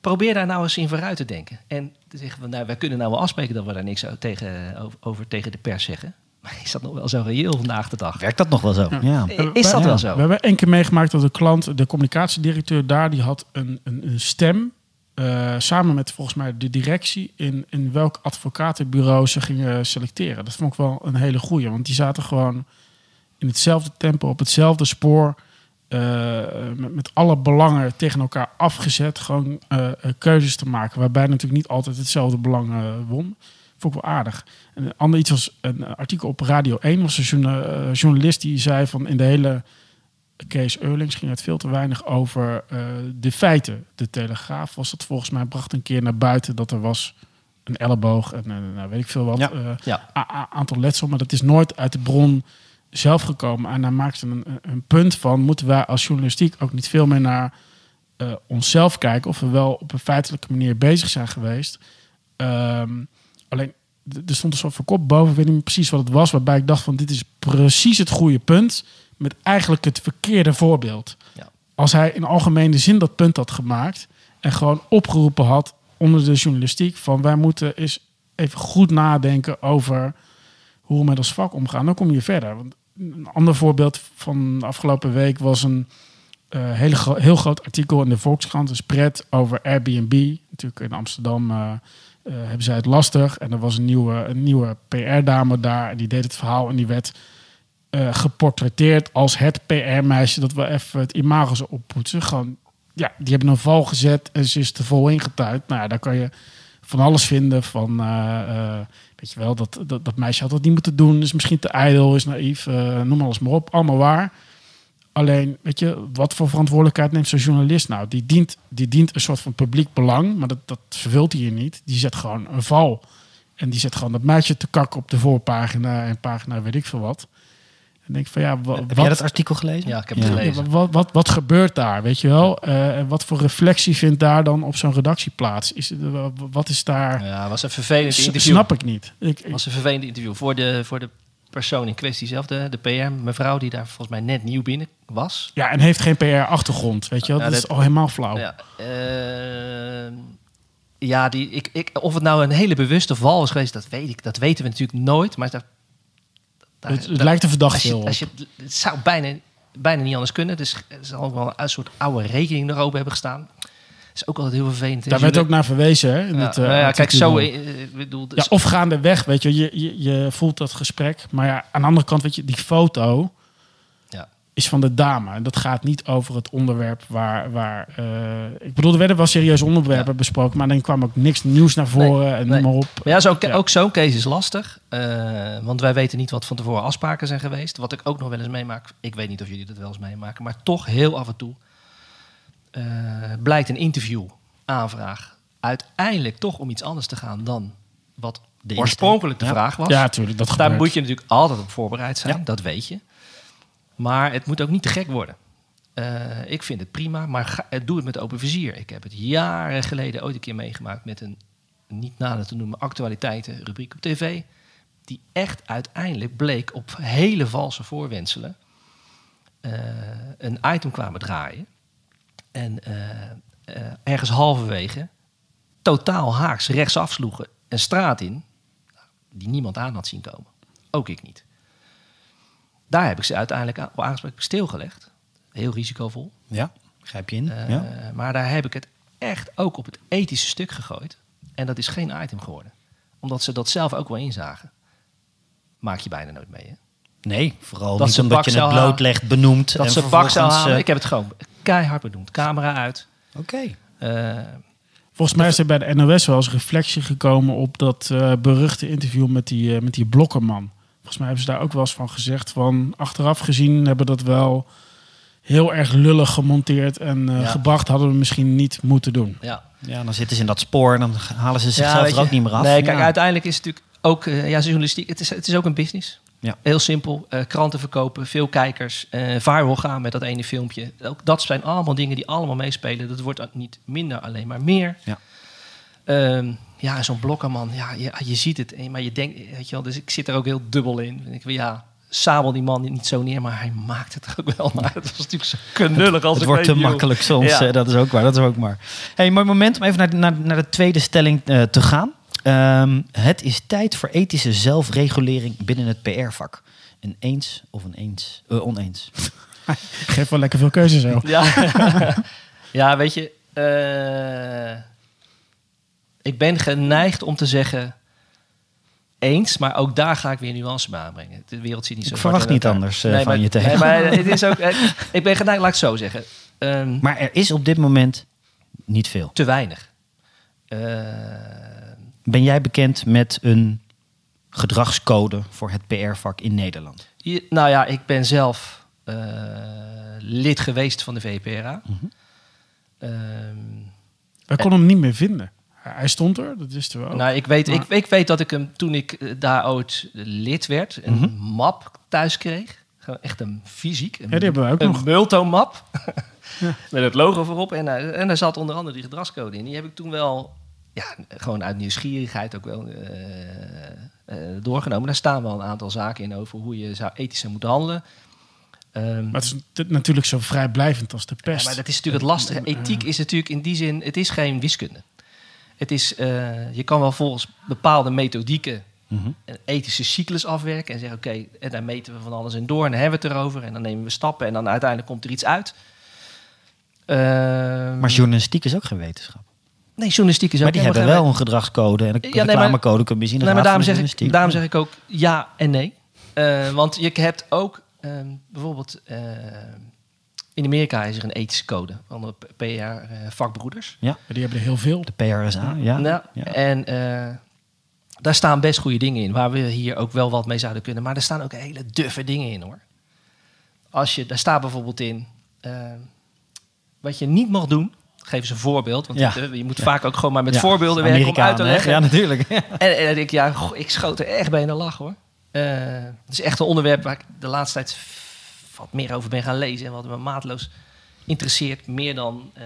Speaker 4: Probeer daar nou eens in vooruit te denken. En te zeggen van, nou, wij kunnen nou wel afspreken dat we daar niks tegen, over, over tegen de pers zeggen. Maar is dat nog wel zo reëel vandaag de dag?
Speaker 2: Werkt dat nog wel zo? Ja.
Speaker 4: Eh, Is dat
Speaker 3: Ja.
Speaker 4: wel zo?
Speaker 3: We hebben één keer meegemaakt dat de klant, de communicatiedirecteur daar, die had een, een, een stem. eh, samen met volgens mij de directie in, in welk advocatenbureau ze gingen selecteren. Dat vond ik wel een hele goeie, want die zaten gewoon in hetzelfde tempo, op hetzelfde spoor. Eh, met, met alle belangen tegen elkaar afgezet. Gewoon eh, eh, keuzes te maken. Waarbij natuurlijk niet altijd hetzelfde belang won. Vond ik wel aardig. En een ander iets was een artikel op Radio 1. was een journa- journalist die zei van in de hele case Eurlings ging het veel te weinig over de feiten. De Telegraaf was dat volgens mij bracht een keer naar buiten dat er was een elleboog en nou, weet ik veel wat.
Speaker 2: Ja.
Speaker 4: Ja.
Speaker 3: a- a- aantal letsel, maar dat is nooit uit de bron zelf gekomen. En daar maakte een, een- punt van, moeten wij als journalistiek ook niet veel meer naar eh, onszelf kijken of we wel op een feitelijke manier bezig zijn geweest. Ehm, Alleen, er stond een soort van kop boven, ik weet niet meer precies wat het was, waarbij ik dacht van dit is precies het goede punt, met eigenlijk het verkeerde voorbeeld.
Speaker 4: Ja.
Speaker 3: Als hij in algemene zin dat punt had gemaakt en gewoon opgeroepen had onder de journalistiek van wij moeten eens even goed nadenken over hoe we met ons vak omgaan, dan kom je verder. Want een ander voorbeeld van de afgelopen week was een eh, hele heel groot artikel in de Volkskrant, een spread over Airbnb. Natuurlijk in Amsterdam eh, eh, hebben zij het lastig. En er was een nieuwe, een nieuwe PR-dame daar. En die deed het verhaal en die werd geportretteerd als het PR-meisje. Dat we even het imago zo oppoetsen. Gewoon, ja, die hebben een val gezet en ze is er vol ingetuind. Nou ja, daar kan je van alles vinden. Van, eh, eh, weet je wel, dat, dat, meisje had dat niet moeten doen. Is misschien te ijdel, is naïef. eh, noem alles maar op. Allemaal waar. Alleen, weet je, wat voor verantwoordelijkheid neemt zo'n journalist nou? Die dient, die dient een soort van publiek belang, maar dat, dat vervult hij hier niet. Die zet gewoon een val. En die zet gewoon dat meisje te kakken op de voorpagina en pagina weet ik veel wat. En denk van ja, wa-
Speaker 2: Heb
Speaker 3: wat,
Speaker 2: jij dat artikel gelezen?
Speaker 4: Ja, ik heb het gelezen.
Speaker 3: ja, wat, wat, wat gebeurt daar, weet je wel? Eh, en wat voor reflectie vindt daar dan op zo'n redactie plaats? Is, wat is daar...
Speaker 4: Ja, was een vervelend
Speaker 3: S-
Speaker 4: interview.
Speaker 3: snap ik niet. Ik, ik-
Speaker 4: was een vervelend interview voor de, voor de persoon in kwestie zelf, de, de PR, mevrouw die daar volgens mij net nieuw binnen was.
Speaker 3: ja, en heeft geen PR-achtergrond, weet je wel? Dat is
Speaker 4: dat-
Speaker 3: al helemaal flauw.
Speaker 4: Ja, ehm, ja die, ik, ik, of het nou een hele bewuste val is geweest, dat weet ik. Dat weten we natuurlijk nooit. Maar daar, daar-
Speaker 3: het, lijkt er verdacht
Speaker 4: als je, als het zou bijna, bijna niet anders kunnen. Dus er zal wel een soort oude rekening erover hebben gestaan. is ook altijd heel vervelend.
Speaker 3: Daar werd ook naar verwezen, hè? In
Speaker 4: ja,
Speaker 3: het, eh,
Speaker 4: nou ja, kijk, zo... eh, bedoel,
Speaker 3: Ja,
Speaker 4: dus-
Speaker 3: of gaandeweg, weet je, je, je, je voelt dat gesprek. Maar ja, aan de andere kant, weet je, die foto
Speaker 4: Ja.
Speaker 3: Is van de dame. En dat gaat niet over het onderwerp waar... waar eh, ik bedoel, er werden wel serieuze onderwerpen besproken, maar dan kwam ook niks nieuws naar voren en
Speaker 4: nee.
Speaker 3: noem maar op.
Speaker 4: Maar ja, zo,
Speaker 3: Ja.
Speaker 4: ook zo'n case is lastig. eh, want wij weten niet wat van tevoren afspraken zijn geweest. Wat ik ook nog wel eens meemaak. Ik weet niet of jullie dat wel eens meemaken. Maar toch heel af en toe eh, blijkt een interview aanvraag uiteindelijk toch om iets anders te gaan dan wat
Speaker 2: De
Speaker 4: oorspronkelijk de
Speaker 2: Ja.
Speaker 4: vraag was.
Speaker 3: Ja, natuurlijk, dat
Speaker 4: Daar
Speaker 3: gebeurt.
Speaker 4: moet je natuurlijk altijd op voorbereid zijn,
Speaker 2: Ja.
Speaker 4: dat weet je. Maar het moet ook niet te gek worden. Eh, ik vind het prima, maar eh, doe het met open vizier. Ik heb het jaren geleden ooit een keer meegemaakt met een niet nader te noemen actualiteiten rubriek op tv. Die echt uiteindelijk bleek op hele valse voorwenselen eh, een item kwamen draaien. En ergens halverwege totaal haaks rechtsaf sloegen een straat in die niemand aan had zien komen. Ook ik niet. Daar heb ik ze uiteindelijk op aanspraak stilgelegd. Heel risicovol.
Speaker 2: Ja, grijp je in.
Speaker 4: Eh,
Speaker 2: ja.
Speaker 4: Maar daar heb ik het echt ook op het ethische stuk gegooid. En dat is geen item geworden. Omdat ze dat zelf ook wel inzagen. Maak je bijna nooit mee. Hè?
Speaker 2: Nee, vooral
Speaker 4: dat
Speaker 2: niet
Speaker 4: ze
Speaker 2: omdat je het blootlegt, benoemt.
Speaker 4: Dat
Speaker 2: en
Speaker 4: ze bak zou halen.
Speaker 2: eh,
Speaker 4: Ik heb het gewoon keihard benoemd. Camera uit.
Speaker 2: Oké.
Speaker 4: Eh,
Speaker 3: Volgens mij is er bij de NOS wel eens reflectie gekomen op dat eh, beruchte interview met die, eh, met die blokkerman. Volgens mij hebben ze daar ook wel eens van gezegd van achteraf gezien hebben dat wel heel erg lullig gemonteerd en eh,
Speaker 4: Ja.
Speaker 3: gebracht hadden we misschien niet moeten doen.
Speaker 4: ja.
Speaker 2: Ja, dan zitten ze in dat spoor en dan halen ze zichzelf er ook niet meer af.
Speaker 4: Nee, kijk,
Speaker 2: Ja.
Speaker 4: uiteindelijk is het natuurlijk ook eh, ja, journalistiek. Het is, het is ook een business.
Speaker 2: Ja.
Speaker 4: Heel simpel. eh, kranten verkopen, veel kijkers, eh viral gaan met dat ene filmpje. Ook dat zijn allemaal dingen die allemaal meespelen. Dat wordt niet minder alleen maar meer.
Speaker 2: Ja.
Speaker 4: Ehm, ja, en zo'n blokkerman, ja, je, je ziet het, eh, maar je denkt, weet je wel, dus ik zit er ook heel dubbel in. Ik, ja, sabel die man niet zo neer, maar hij maakt het ook wel. Maar het was natuurlijk zo knullig als
Speaker 2: het
Speaker 4: ik
Speaker 2: wordt te
Speaker 4: joh.
Speaker 2: makkelijk soms,
Speaker 4: Ja.
Speaker 2: eh, dat is ook waar. Dat is ook maar. Hey, mooi moment om even naar, de- naar, naar de tweede stelling eh, te gaan. Ehm, het is tijd voor ethische zelfregulering binnen het PR-vak. Een eens of een eens, eh, oneens.
Speaker 3: Geef wel lekker veel keuze zo.
Speaker 4: Ja, ja weet je, eh, ik ben geneigd om te zeggen eens, maar ook daar ga ik weer nuance bij aanbrengen. De wereld zit niet zo
Speaker 2: Ik verwacht niet anders, eh, van
Speaker 4: maar,
Speaker 2: je tegen.
Speaker 4: Nee, maar het is ook, eh, ik ben geneigd, laat ik het zo zeggen, Ehm,
Speaker 2: Maar er is op dit moment niet veel.
Speaker 4: te weinig. Eh,
Speaker 2: Ben jij bekend met een gedragscode voor het PR-vak in Nederland?
Speaker 4: nou ja, ik ben zelf eh, lid geweest van de VPRA.
Speaker 2: Mhm.
Speaker 4: Ehm,
Speaker 3: Wij konden hem niet meer vinden. Hij stond er, dat wisten we ook.
Speaker 4: Nou, ik weet,
Speaker 3: Maar-
Speaker 4: ik, ik weet dat ik hem toen ik eh, daar ooit lid werd, een
Speaker 2: Mhm.
Speaker 4: map thuis kreeg. Gewoon echt een fysiek. Een,
Speaker 3: Ja, die hebben wij ook
Speaker 4: een
Speaker 3: nog.
Speaker 4: Multo-map. Met het logo voorop. En, eh, en daar zat onder andere die gedragscode in. Die heb ik toen wel ja, gewoon uit nieuwsgierigheid ook wel eh, eh, doorgenomen. Daar staan wel een aantal zaken in over hoe je zou ethisch zou moeten handelen. Ehm,
Speaker 3: Maar het is natuurlijk zo vrijblijvend als de
Speaker 4: ja,
Speaker 3: pest.
Speaker 4: maar dat is natuurlijk het lastige. Ethiek is natuurlijk in die zin, het is geen wiskunde. Het is, eh, je kan wel volgens bepaalde methodieken
Speaker 2: Mhm.
Speaker 4: een ethische cyclus afwerken en zeggen: oké, en daar meten we van alles in door en dan hebben we het erover en dan nemen we stappen en dan uiteindelijk komt er iets uit. Ehm,
Speaker 2: Maar journalistiek is ook geen wetenschap.
Speaker 4: nee, journalistiek is ook
Speaker 2: Maar die hebben wel een gedragscode en een
Speaker 4: Ja, nee, maar-
Speaker 2: reclamecode. Kun je zien.
Speaker 4: Nee, maar daarom zeg, ik, daarom zeg ik ook ja en nee. Eh, want je hebt ook ehm, bijvoorbeeld eh, in Amerika is er een ethische code van de PR-vakbroeders.
Speaker 3: Die hebben er heel veel.
Speaker 2: De PRSA, ja.
Speaker 4: Nou,
Speaker 2: ja.
Speaker 4: En eh, daar staan best goede dingen in, waar we hier ook wel wat mee zouden kunnen. Maar er staan ook hele duffe dingen in hoor. Als je, daar staat bijvoorbeeld in, eh, wat je niet mag doen. Geef eens een voorbeeld, want
Speaker 2: Ja.
Speaker 4: eh, je moet
Speaker 2: Ja.
Speaker 4: vaak ook gewoon maar met
Speaker 2: Ja,
Speaker 4: voorbeelden werken om uit te
Speaker 2: hè?
Speaker 4: leggen.
Speaker 2: Ja, natuurlijk.
Speaker 4: En, en dan denk ik, ja, goh, ik schoot er echt bij in de lach hoor. Eh, het is echt een onderwerp waar ik de laatste tijd wat meer over ben gaan lezen en wat me maatloos interesseert, meer dan eh,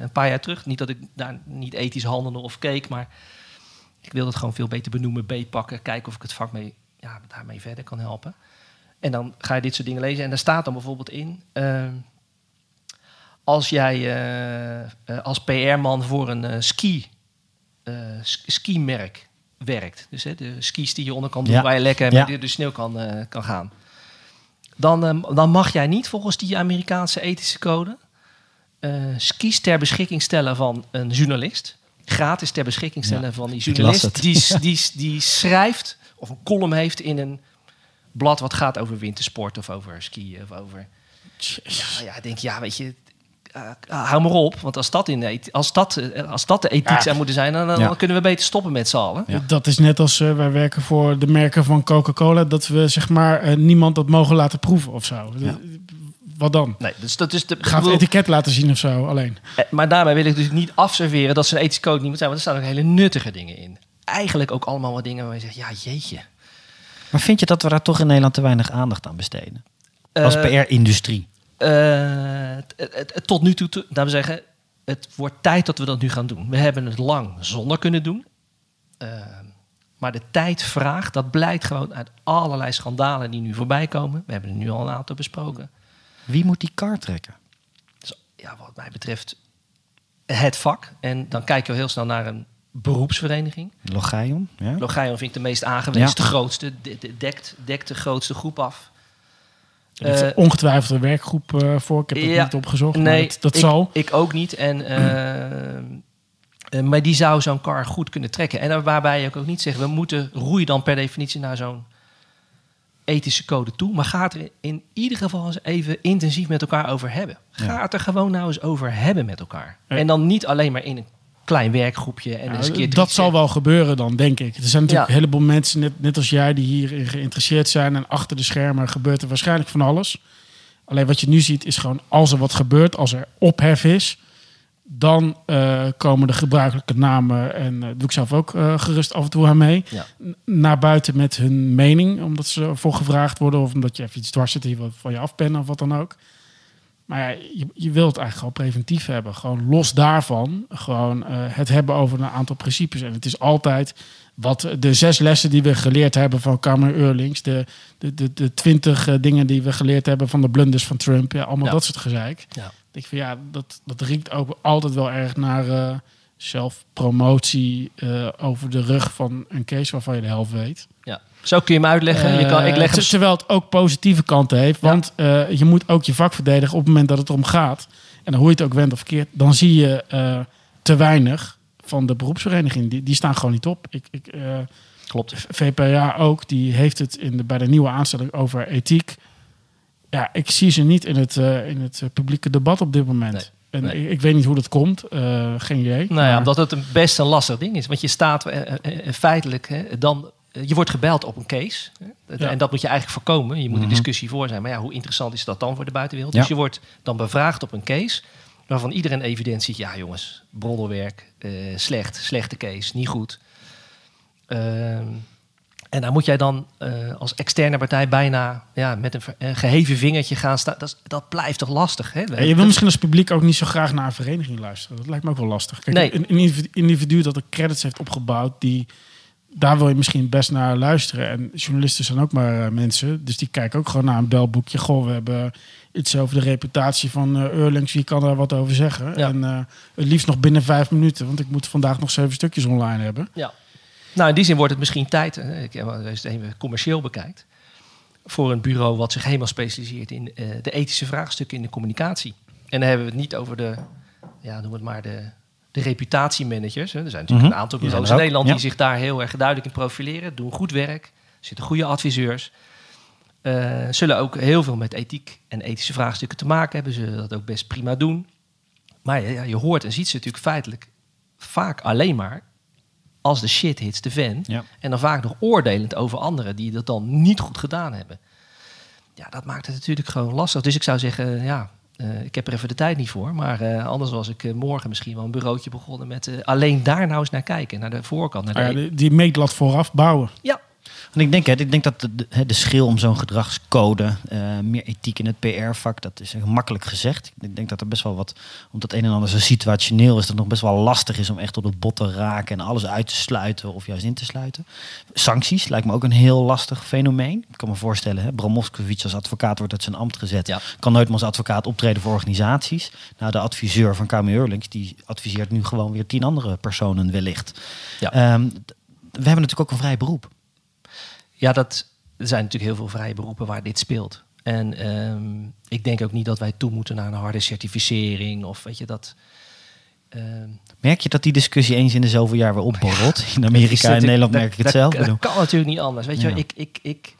Speaker 4: een paar jaar terug. Niet dat ik daar niet ethisch handelde of keek, maar ik wil het gewoon veel beter benoemen, beetpakken, kijken of ik het vak mee, ja, daarmee verder kan helpen. En dan ga je dit soort dingen lezen en daar staat dan bijvoorbeeld in. eh, als jij eh, als PR-man voor een ski, sk- skimerk werkt, dus hè, de skis die je onder kan doen,
Speaker 2: Ja.
Speaker 4: waar je lekker
Speaker 2: Ja.
Speaker 4: met de, de sneeuw kan, kan gaan, dan, eh, dan mag jij niet volgens die Amerikaanse ethische code eh, skis ter beschikking stellen van een journalist. Gratis ter beschikking stellen
Speaker 2: Ja,
Speaker 4: van die journalist die, die, die schrijft of een column heeft in een blad wat gaat over wintersport of over skiën of over ja, ja, ik denk, ja, weet je, hou maar op. Want als dat, in de, als dat, eh, als dat de ethiek
Speaker 3: Ja.
Speaker 4: zou moeten zijn, dan, dan
Speaker 2: Ja.
Speaker 4: kunnen we beter stoppen met z'n allen.
Speaker 2: Ja.
Speaker 3: Dat is net als eh, wij werken voor de merken van Coca-Cola. Dat we zeg maar eh, niemand dat mogen laten proeven of zo.
Speaker 2: Ja.
Speaker 3: Wat dan?
Speaker 4: Nee, dus dat is de.
Speaker 3: Gaat het etiket laten zien of zo alleen.
Speaker 4: eh, maar daarmee wil ik dus niet afserveren dat ze een ethische code niet moet zijn. Want er staan ook hele nuttige dingen in. Eigenlijk ook allemaal wat dingen waar je zegt, ja, jeetje.
Speaker 2: Maar vind je dat we daar toch in Nederland te weinig aandacht aan besteden? Als
Speaker 4: Eh,
Speaker 2: PR-industrie.
Speaker 4: Eh, het- het- tot nu toe, te- laten we zeggen, het wordt tijd dat we dat nu gaan doen. We hebben het lang zonder kunnen doen. Eh, maar de tijd vraagt, dat blijkt gewoon uit allerlei schandalen die nu voorbij komen. We hebben er nu al een aantal besproken.
Speaker 2: Wie moet die kar trekken?
Speaker 4: Dus, ja, wat mij betreft het vak. En dan kijken we heel snel naar een beroepsvereniging.
Speaker 2: Logaion? Ja?
Speaker 4: Logion vind ik de meest aangewezen,
Speaker 2: Ja.
Speaker 4: de grootste, de- de- dekt, dekt de grootste groep af.
Speaker 3: Er heeft
Speaker 4: Eh,
Speaker 3: ongetwijfeld een werkgroep eh, voor. Ik heb het
Speaker 4: ja.
Speaker 3: niet opgezocht. maar
Speaker 4: Nee,
Speaker 3: dat, dat
Speaker 4: ik,
Speaker 3: zal.
Speaker 4: Ik ook niet. En, eh, eh, maar die zou zo'n car goed kunnen trekken. En daar- waarbij je ook niet zegt, we moeten roeien dan per definitie naar zo'n ethische code toe. Maar ga het er in ieder geval eens even intensief met elkaar over hebben. Ga
Speaker 2: Ja.
Speaker 4: het er gewoon nou eens over hebben met elkaar.
Speaker 3: Ja.
Speaker 4: En dan niet alleen maar in een klein werkgroepje en
Speaker 3: Ja,
Speaker 4: eens een keer
Speaker 3: dat zal wel gebeuren dan, denk ik. Er zijn natuurlijk
Speaker 4: Ja.
Speaker 3: een heleboel mensen, net, net als jij, die hierin geïnteresseerd zijn. En achter de schermen gebeurt er waarschijnlijk van alles. Alleen wat je nu ziet is gewoon, als er wat gebeurt, als er ophef is... dan eh, komen de gebruikelijke namen, en eh, doe ik zelf ook eh, gerust af en toe aan mee...
Speaker 4: Ja.
Speaker 3: naar buiten met hun mening, omdat ze ervoor gevraagd worden... of omdat je even iets dwars zit wat van je afpennen of wat dan ook. Maar ja, je, je wilt eigenlijk gewoon preventief hebben. Gewoon los daarvan, gewoon eh, het hebben over een aantal principes. En het is altijd wat de zes lessen die we geleerd hebben van Kamer Eurlings, de, de, de, de twintig eh, dingen die we geleerd hebben van de blunders van Trump, ja, allemaal
Speaker 4: Ja.
Speaker 3: dat soort gezeik.
Speaker 4: Ja.
Speaker 3: Ik vind ja, dat, dat riekt ook altijd wel erg naar eh, zelfpromotie eh, over de rug van een case waarvan je de helft weet.
Speaker 4: Zo kun je hem uitleggen. je kan, ik leg
Speaker 3: Eh,
Speaker 4: hem
Speaker 3: ter- terwijl het ook positieve kanten heeft. Want eh, je moet ook je vak verdedigen op het moment dat het erom gaat. En dan hoe je het ook went of verkeerd, dan zie je eh, te weinig van de beroepsvereniging. Die, die staan gewoon niet op. Ik, ik,
Speaker 4: Klopt.
Speaker 3: VPA ook, die heeft het in de, bij de nieuwe aanstelling over ethiek. Ja, ik zie ze niet in het, in het publieke debat op dit moment.
Speaker 4: Nee.
Speaker 3: En
Speaker 4: Nee.
Speaker 3: Ik, ik weet niet hoe dat komt. eh, geen idee.
Speaker 4: Nou ja,
Speaker 3: Maar-
Speaker 4: omdat het een best een lastig ding is. Want je staat feitelijk hè, dan. Eh, Je wordt gebeld op een case.
Speaker 3: Ja.
Speaker 4: En dat moet je eigenlijk voorkomen. Je moet een discussie voor zijn. Maar ja, hoe interessant is dat dan voor de buitenwereld?
Speaker 2: Ja.
Speaker 4: Dus je wordt dan bevraagd op een case. Waarvan iedereen evident ziet. Ja, jongens, broddelwerk. eh, slecht, slechte case, niet goed. Ehm, En daar moet jij dan eh, als externe partij bijna ja, met een, ver- een geheven vingertje gaan staan. Dat, dat blijft toch lastig? Hè?
Speaker 3: Ja, je wil misschien als publiek ook niet zo graag naar een vereniging luisteren. Dat lijkt me ook wel lastig. Kijk,
Speaker 4: Nee.
Speaker 3: een, individu- dat de credits heeft opgebouwd, die, daar wil je misschien best naar luisteren. En journalisten zijn ook maar eh, mensen, dus die kijken ook gewoon naar een belboekje. Goh, we hebben iets over de reputatie van Eurlings, wie kan daar wat over zeggen?
Speaker 4: Ja.
Speaker 3: En eh, het liefst nog binnen vijf minuten, want ik moet vandaag nog zeven stukjes online hebben.
Speaker 4: Ja. Nou, in die zin wordt het misschien tijd, hè, ik, je het even commercieel bekijkt, voor een bureau wat zich helemaal specialiseert in de ethische vraagstukken in de communicatie. En dan hebben we het niet over de, ja, noem het maar, de, de reputatiemanagers. Hè. Er zijn natuurlijk
Speaker 2: Mhm.
Speaker 4: een aantal bureaus in Nederland
Speaker 2: ja.
Speaker 4: die zich daar heel erg duidelijk in profileren, doen goed werk, er zitten goede adviseurs. eh, zullen ook heel veel met ethiek en ethische vraagstukken te maken hebben. Zullen dat ook best prima doen. Maar ja, je hoort en ziet ze natuurlijk feitelijk vaak alleen maar als de shit hits de fan.
Speaker 2: Ja.
Speaker 4: En dan vaak nog oordelend over anderen die dat dan niet goed gedaan hebben. Ja, dat maakt het natuurlijk gewoon lastig. Dus ik zou zeggen, ja, eh, ik heb er even de tijd niet voor. Maar eh, anders was ik eh, morgen misschien wel een bureautje begonnen met alleen daar nou eens naar kijken. Naar de voorkant. Naar de
Speaker 3: die, die meetlat vooraf bouwen.
Speaker 4: ja,
Speaker 2: En ik denk, hè, ik denk dat de, de, de schil om zo'n gedragscode, eh, meer ethiek in het PR-vak, dat is echt makkelijk gezegd. Ik denk dat er best wel wat, omdat het een en ander zo situationeel is, dat het nog best wel lastig is om echt op het bot te raken en alles uit te sluiten of juist in te sluiten. Sancties lijkt me ook een heel lastig fenomeen. Ik kan me voorstellen, hè, Bram Moskowitz als advocaat wordt uit zijn ambt gezet.
Speaker 4: Ja.
Speaker 2: Kan nooit meer als advocaat optreden voor organisaties. Nou, de adviseur van KMU Eurlings, die adviseert nu gewoon weer tien andere personen wellicht.
Speaker 4: Ja.
Speaker 2: Ehm, we hebben natuurlijk ook een vrij beroep.
Speaker 4: Ja dat, er zijn natuurlijk heel veel vrije beroepen waar dit speelt. En ehm, ik denk ook niet dat wij toe moeten naar een harde certificering. Of weet je dat. ehm,
Speaker 2: Merk je dat die discussie eens in de zoveel jaar weer opborrelt? In Amerika en Nederland merk ik het
Speaker 4: dat-
Speaker 2: zelf.
Speaker 4: Dat, kan natuurlijk niet anders. Weet je,
Speaker 2: Ja.
Speaker 4: ik. ik, ik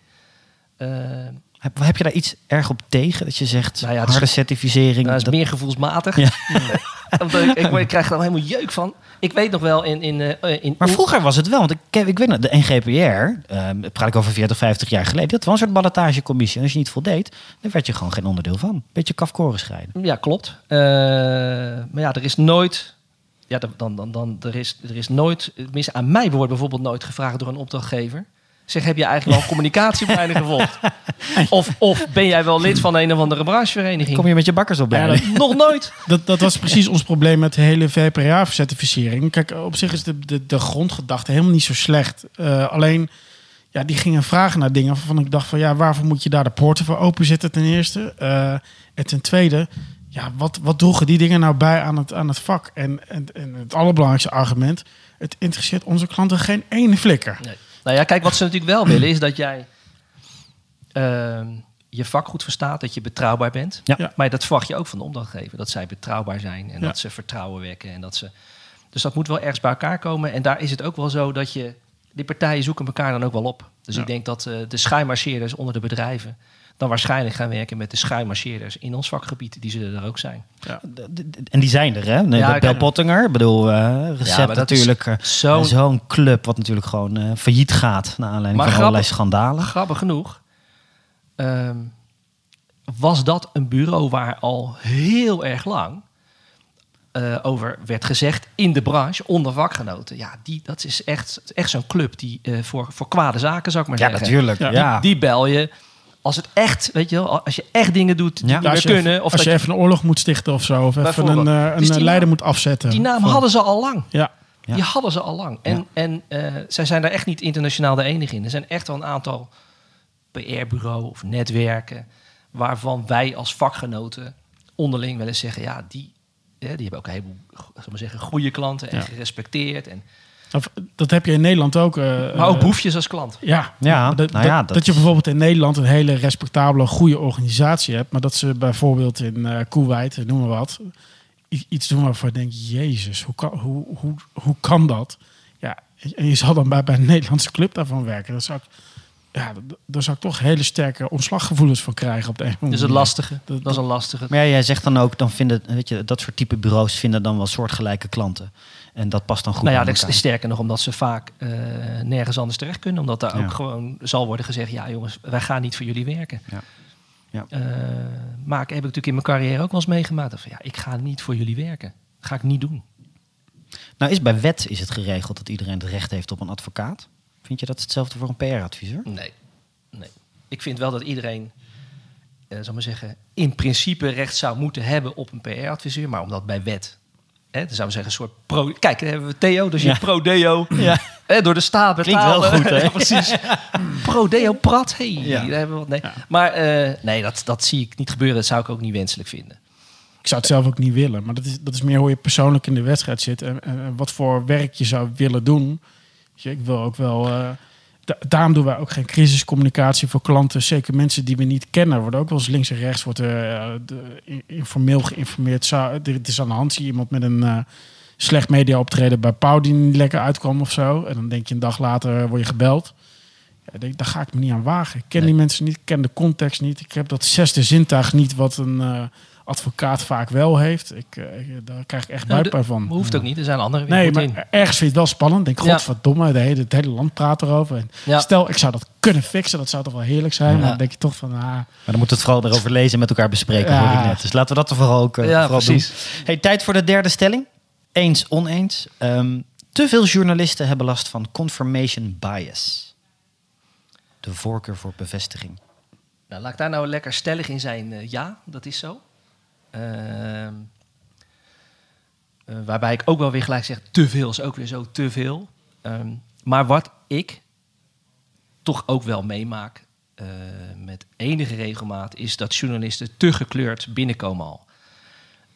Speaker 4: eh,
Speaker 2: Heb, heb je daar iets erg op tegen? Dat je zegt,
Speaker 4: Nou ja, het is-
Speaker 2: harde certificering.
Speaker 4: Nou, dat is meer gevoelsmatig.
Speaker 2: Ja.
Speaker 4: Omdat ik, ik, ik krijg er dan helemaal jeuk van. Ik weet nog wel in... in, eh, in
Speaker 2: maar vroeger was het wel, want ik, ik weet nog, de NGPR, ehm praat ik over 40, 50 jaar geleden, dat was een soort ballotagecommissie. En als je niet voldeed, dan werd je gewoon geen onderdeel van. Beetje kafkoren scheiden.
Speaker 4: Ja, klopt. Eh, maar ja, er is nooit... Ja, dan, dan, dan, er, is, er is nooit... Aan mij wordt bijvoorbeeld nooit gevraagd door een opdrachtgever. Zeg, heb je eigenlijk wel een communicatieopleiding gevolgd? Of, of ben jij wel lid van een of andere branchevereniging?
Speaker 2: Kom je met je bakkers op
Speaker 3: Ja,
Speaker 2: bij?
Speaker 3: dat-
Speaker 4: Nog nooit.
Speaker 3: Dat, dat was precies ons probleem met de hele VPRA-certificering. Kijk, op zich is de, de, de grondgedachte helemaal niet zo slecht. Eh, alleen, ja, die gingen vragen naar dingen waarvan ik dacht van... ja, waarvoor moet je daar de poorten voor openzetten ten eerste? Eh, en ten tweede, ja, wat, wat droegen die dingen nou bij aan het, aan het vak? En, en, en het allerbelangrijkste argument... het interesseert onze klanten geen ene flikker.
Speaker 4: Nee. Nou ja, kijk, wat ze natuurlijk wel willen is dat jij ehm, je vak goed verstaat, dat je betrouwbaar bent.
Speaker 2: Ja.
Speaker 3: Ja.
Speaker 4: Maar dat verwacht je ook van de opdrachtgever, dat zij betrouwbaar zijn en
Speaker 3: Ja.
Speaker 4: dat ze vertrouwen wekken. En dat ze, dus dat moet wel ergens bij elkaar komen. En daar is het ook wel zo dat je, die partijen zoeken elkaar dan ook wel op. Dus
Speaker 3: Ja.
Speaker 4: ik denk dat eh, de schuimarcheerders onder de bedrijven dan waarschijnlijk gaan werken met de schuimarcheerders in ons vakgebied. Die zullen er ook zijn.
Speaker 2: En die zijn er, hè? Nee,
Speaker 4: Ja,
Speaker 2: Bel. Pottinger, ik bedoel, eh recept natuurlijk. eh,
Speaker 4: Zo'n
Speaker 2: club wat natuurlijk gewoon eh, failliet gaat naar aanleiding
Speaker 4: Maar
Speaker 2: van allerlei schandalen.
Speaker 4: Grappig genoeg. ehm, was dat een bureau waar al heel erg lang eh, over werd gezegd in de branche, onder vakgenoten. Ja, die, dat is echt, echt zo'n club die eh, voor, voor kwade zaken, zou ik maar
Speaker 2: Ja,
Speaker 4: zeggen.
Speaker 2: natuurlijk.
Speaker 3: Ja.
Speaker 2: Ja,
Speaker 4: Die bel je als het echt, weet je wel, als je echt dingen doet die
Speaker 2: Ja.
Speaker 4: niet
Speaker 3: Ja,
Speaker 4: meer
Speaker 3: als je,
Speaker 4: kunnen. Of
Speaker 3: als
Speaker 4: dat
Speaker 3: je even een oorlog moet stichten of zo. Of even een,
Speaker 4: Dus
Speaker 3: een
Speaker 4: die
Speaker 3: leider moet afzetten.
Speaker 4: die naam
Speaker 3: Van-
Speaker 4: hadden ze al lang.
Speaker 3: Ja,
Speaker 2: Ja.
Speaker 4: Die hadden ze al lang. En,
Speaker 2: Ja.
Speaker 4: en eh, zij zijn daar echt niet internationaal de enige in. Er zijn echt wel een aantal PR-bureau of netwerken... waarvan wij als vakgenoten onderling wel eens zeggen... ja, die, hè, die hebben ook een heleboel zal ik maar zeggen, goede klanten en
Speaker 3: Ja.
Speaker 4: gerespecteerd. En,
Speaker 3: dat heb je in Nederland ook. eh,
Speaker 4: maar ook
Speaker 3: eh,
Speaker 4: boefjes als klant.
Speaker 3: Ja,
Speaker 2: Ja,
Speaker 3: dat,
Speaker 2: nou ja,
Speaker 3: dat,
Speaker 2: dat
Speaker 3: dat je bijvoorbeeld in Nederland een hele respectabele, goede organisatie hebt. Maar dat ze bijvoorbeeld in eh Kuwait, noem maar wat, iets doen waarvan je denkt, jezus, hoe kan, hoe, hoe, hoe kan dat? Ja, en je zal dan bij, bij een Nederlandse club daarvan werken. Dan zou ik, ja, daar zou ik toch hele sterke ontslaggevoelens van krijgen op de een of andere
Speaker 4: Dus het lastige.
Speaker 3: Dat-
Speaker 4: Dat is een lastige.
Speaker 2: Maar ja, jij zegt dan ook, dan vinden, weet je, dat soort type bureaus vinden dan wel soortgelijke klanten. En dat past dan goed
Speaker 4: Nou ja, dat is sterker nog omdat ze vaak eh, nergens anders terecht kunnen. Omdat daar
Speaker 2: Ja.
Speaker 4: ook gewoon zal worden gezegd... ja jongens, wij gaan niet voor jullie werken.
Speaker 2: Ja. Ja.
Speaker 4: Eh, maar ik heb ik natuurlijk in mijn carrière ook wel eens meegemaakt. Van, ja, ik ga niet voor jullie werken. Dat ga ik niet doen.
Speaker 2: Nou is bij wet is het geregeld dat iedereen het recht heeft op een advocaat. Vind Vind je dat hetzelfde voor een PR-adviseur?
Speaker 4: Nee, nee. Ik vind wel dat iedereen, eh, zal maar zeggen, in principe recht zou moeten hebben op een PR-adviseur, maar omdat bij wet, hè, dan zouden we zeggen een soort pro. Kijk, dan hebben we Theo, dus je
Speaker 2: Ja.
Speaker 4: pro-deo,
Speaker 2: Ja.
Speaker 4: hè, door de staat
Speaker 2: Klinkt wel goed, hè?
Speaker 4: Ja, precies. pro-deo prat, hey,
Speaker 2: Ja.
Speaker 4: daar hebben we wat. Nee, maar eh, nee, dat, dat zie ik niet gebeuren. Dat zou ik ook niet wenselijk vinden.
Speaker 3: Ik zou het zelf ook niet willen. Maar dat is, dat is meer hoe je persoonlijk in de wedstrijd zit. En, en, en wat voor werk je zou willen doen. Ik wil ook wel... eh, da- daarom doen wij ook geen crisiscommunicatie voor klanten. Zeker mensen die we niet kennen. Worden ook wel eens links en rechts wordt, eh, informeel geïnformeerd. Er het is aan de hand. Zie je iemand met een... eh, slecht media optreden bij Pauw die niet lekker uitkwam of zo. En dan denk je een dag later word je gebeld. Ja, denk, daar ga ik me niet aan wagen. Ik ken
Speaker 4: Nee.
Speaker 3: die mensen niet, ik ken de context niet. Ik heb dat zesde zintuig niet wat een eh, advocaat vaak wel heeft. Ik, eh, ik- daar krijg ik echt
Speaker 4: Nou,
Speaker 3: buikpijn van.
Speaker 4: Hoeft ook niet, er zijn andere
Speaker 3: Nee, maar
Speaker 4: in.
Speaker 3: ergens vind je het wel spannend. Denk,
Speaker 4: Ja.
Speaker 3: godverdomme, de hele, het hele land praat erover. En
Speaker 4: Ja.
Speaker 3: Stel, ik zou dat kunnen fixen. Dat zou toch wel heerlijk zijn. Maar
Speaker 4: Ja.
Speaker 3: dan denk je toch van, ah,
Speaker 2: Maar dan moeten we het vooral erover lezen en met elkaar bespreken,
Speaker 3: Ja.
Speaker 2: hoorde ik net. Dus laten we dat er vooral ook eh,
Speaker 4: Ja,
Speaker 2: vooral
Speaker 4: precies.
Speaker 2: doen. Hey, tijd voor de derde stelling. Eens, oneens. Ehm, te veel journalisten hebben last van confirmation bias. De voorkeur voor bevestiging.
Speaker 4: Nou, laat ik daar nou lekker stellig in zijn. eh, ja, dat is zo. Ehm, eh, waarbij ik ook wel weer gelijk zeg, te veel is ook weer zo te veel. Ehm, maar wat ik toch ook wel meemaak eh, met enige regelmaat... is dat journalisten te gekleurd binnenkomen al.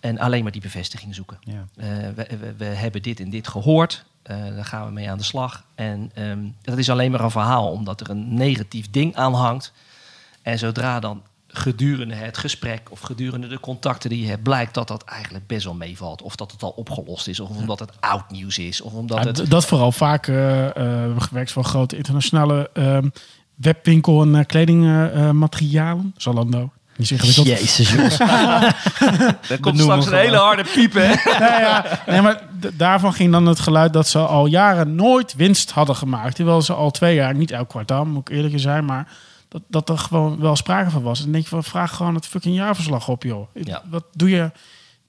Speaker 4: En alleen maar die bevestiging zoeken.
Speaker 2: Ja.
Speaker 4: Eh, we, we, we hebben dit en dit gehoord. Eh, daar gaan we mee aan de slag. En ehm, dat is alleen maar een verhaal, omdat er een negatief ding aan hangt. En zodra dan gedurende het gesprek of gedurende de contacten die je hebt, blijkt dat dat eigenlijk best wel meevalt. Of dat het al opgelost is, of omdat het oud nieuws is, of omdat
Speaker 3: Ja,
Speaker 4: het.
Speaker 3: dat vooral vaak. hebben gewerkt voor een grote internationale ehm, webwinkel en uh, kledingmaterialen. Zalando. Niet ingewikkeld.
Speaker 2: Jezus, jongens.
Speaker 4: Er komt
Speaker 2: benoemen
Speaker 4: straks een hele harde piepen. hè?
Speaker 3: Ja, ja. Nee, maar daarvan ging dan het geluid dat ze al jaren nooit winst hadden gemaakt. Terwijl ze al twee jaar, niet elk kwartaal, moet ik eerlijk zijn, maar dat, dat er gewoon wel sprake van was. En dan denk je van, vraag gewoon het fucking jaarverslag op, joh.
Speaker 4: Ja.
Speaker 3: Wat doe je,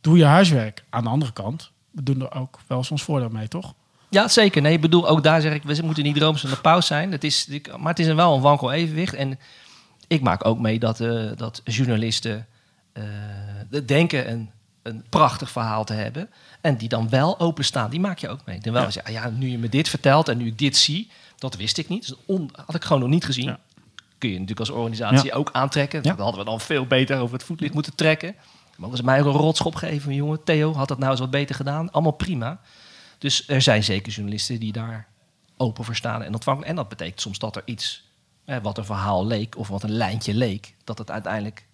Speaker 3: doe je huiswerk? Aan de andere kant, we doen er ook wel eens ons voordeel mee, toch?
Speaker 4: Ja, zeker. Nee, ik bedoel, ook daar zeg ik, we moeten niet drooms aan de pauze zijn. Het is, maar het is een wel een wankel evenwicht. En ik maak ook mee dat, eh, dat journalisten eh, denken een, een prachtig verhaal te hebben. En die dan wel openstaan. Die maak je ook mee. Dan wel
Speaker 3: Ja.
Speaker 4: ja, nu je me dit vertelt en nu ik dit zie, dat wist ik niet. Dus on- had ik gewoon nog niet gezien.
Speaker 3: Ja.
Speaker 4: Kun je natuurlijk als organisatie ook aantrekken.
Speaker 2: Ja.
Speaker 4: Dat hadden we dan veel beter over het voetlicht moeten trekken. Mogen ze mij ook een rotschop geven, jongen. Theo, had dat nou eens wat beter gedaan? Allemaal prima. Dus er zijn zeker journalisten die daar open voor staan en ontvangen. En dat betekent soms dat er iets, eh, wat een verhaal leek of wat een lijntje leek, dat het uiteindelijk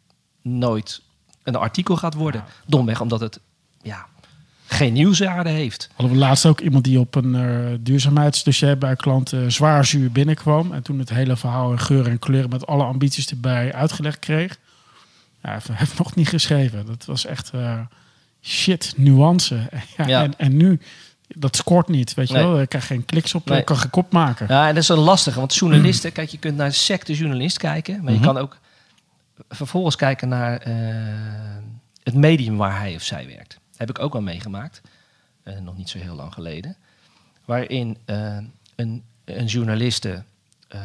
Speaker 4: nooit een artikel gaat worden. Domweg omdat het ja, geen nieuwswaarde heeft.
Speaker 3: Hadden we laatst ook iemand die op een eh, duurzaamheidsdossier bij een klant eh, zwaar zuur binnenkwam. En toen het hele verhaal in geur en kleuren met alle ambities erbij uitgelegd kreeg. Ja, heeft- nog niet geschreven. Dat was echt eh, shit, nuance. Ja,
Speaker 4: Ja.
Speaker 3: En, en nu, dat scoort niet, weet je
Speaker 4: Nee.
Speaker 3: wel. Je krijgt geen kliks op,
Speaker 4: Nee.
Speaker 3: kan geen kop maken.
Speaker 4: Ja, en dat is een lastige, want journalisten, kijk, je kunt naar secte journalist kijken, maar je
Speaker 2: Mhm.
Speaker 4: kan ook vervolgens kijken naar het medium waar hij of zij werkt. Heb ik ook wel meegemaakt, eh, nog niet zo heel lang geleden, waarin eh, een, een journaliste eh,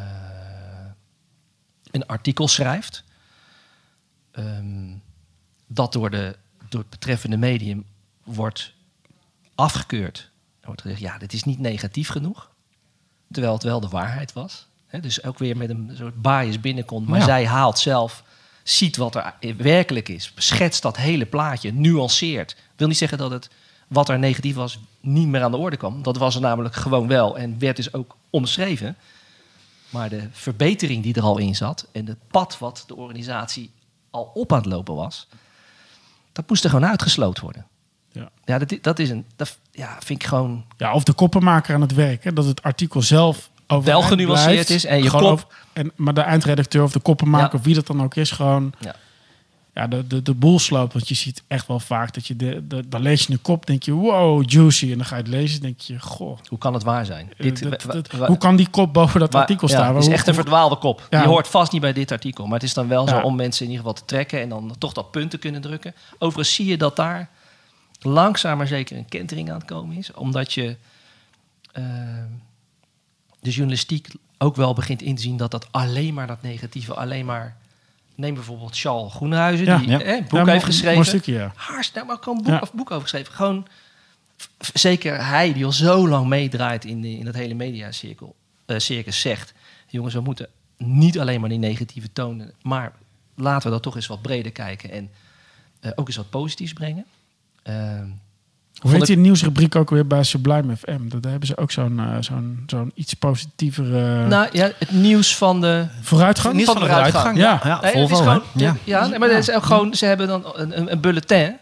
Speaker 4: een artikel schrijft, ehm, dat door, de, door het betreffende medium wordt afgekeurd. Er wordt gezegd, ja, dit is niet negatief genoeg. Terwijl het wel de waarheid was. Hè, dus ook weer met een soort bias binnenkomt. Maar
Speaker 2: Ja.
Speaker 4: zij haalt zelf, ziet wat er werkelijk is. Schetst dat hele plaatje, nuanceert. Wil niet zeggen dat het wat er negatief was niet meer aan de orde kwam. Dat was er namelijk gewoon wel en werd dus ook omschreven. Maar de verbetering die er al in zat en het pad wat de organisatie al op aan het lopen was, dat moest er gewoon uitgesloten worden.
Speaker 3: Ja.
Speaker 4: Ja, dat, dat is een. Dat ja, vind ik gewoon.
Speaker 3: Ja, of de koppenmaker aan het werk. Hè, dat het artikel zelf overeind
Speaker 4: genuanceerd is en je kop-
Speaker 3: over- en, maar de eindredacteur of de koppenmaker,
Speaker 4: Ja.
Speaker 3: of wie dat dan ook is, gewoon
Speaker 4: Ja.
Speaker 3: ja, de, de, de boel sloopt. Want je ziet echt wel vaak dat je, de, de, dan lees je de kop, denk je, wow, juicy. En dan ga je het lezen, denk je, goh.
Speaker 4: Hoe kan het waar zijn?
Speaker 3: eh,
Speaker 4: Dit,
Speaker 3: dat- dat- hoe kan die kop boven dat artikel
Speaker 4: ja,
Speaker 3: staan?
Speaker 4: Het is echt een verdwaalde kop.
Speaker 3: Ja.
Speaker 4: Je hoort vast niet bij dit artikel. Maar het is dan wel zo
Speaker 3: Ja.
Speaker 4: om mensen in ieder geval te trekken en dan toch dat punt te kunnen drukken. Overigens zie je dat daar langzaam maar zeker een kentering aan het komen is. Omdat je. eh, de journalistiek ook wel begint in te zien dat dat alleen maar dat negatieve, alleen maar. Neem bijvoorbeeld Charles Groenhuizen,
Speaker 3: Ja.
Speaker 4: die
Speaker 2: Ja.
Speaker 4: eh, een boek
Speaker 3: Ja,
Speaker 4: heeft geschreven.
Speaker 3: Mooi stukje.
Speaker 4: Hartstikke, nou, maar gewoon een boek, of boek over geschreven. Gewoon, zeker hij die al zo lang meedraait in, de, in dat hele mediacirkel, eh circus, zegt... jongens, we moeten niet alleen maar die negatieve tonen... maar laten we dat toch eens wat breder kijken... en eh, ook eens wat positiefs brengen. Ehm,
Speaker 3: Hoe heet
Speaker 4: ik-
Speaker 3: die nieuwsrubriek ook weer bij Sublime FM? Dat daar hebben ze ook zo'n eh, zo'n zo'n iets positievere
Speaker 4: nou ja, het nieuws van de...
Speaker 3: vooruitgang.
Speaker 2: Nieuws van de
Speaker 4: vooruitgang.
Speaker 2: vooruitgang.
Speaker 3: Ja.
Speaker 2: Ja,
Speaker 4: Nee, het
Speaker 2: Volvo,
Speaker 4: is
Speaker 2: hè?
Speaker 4: gewoon,
Speaker 2: Ja.
Speaker 4: ja. nee, maar is ook gewoon, ze hebben dan een, een, een bulletin.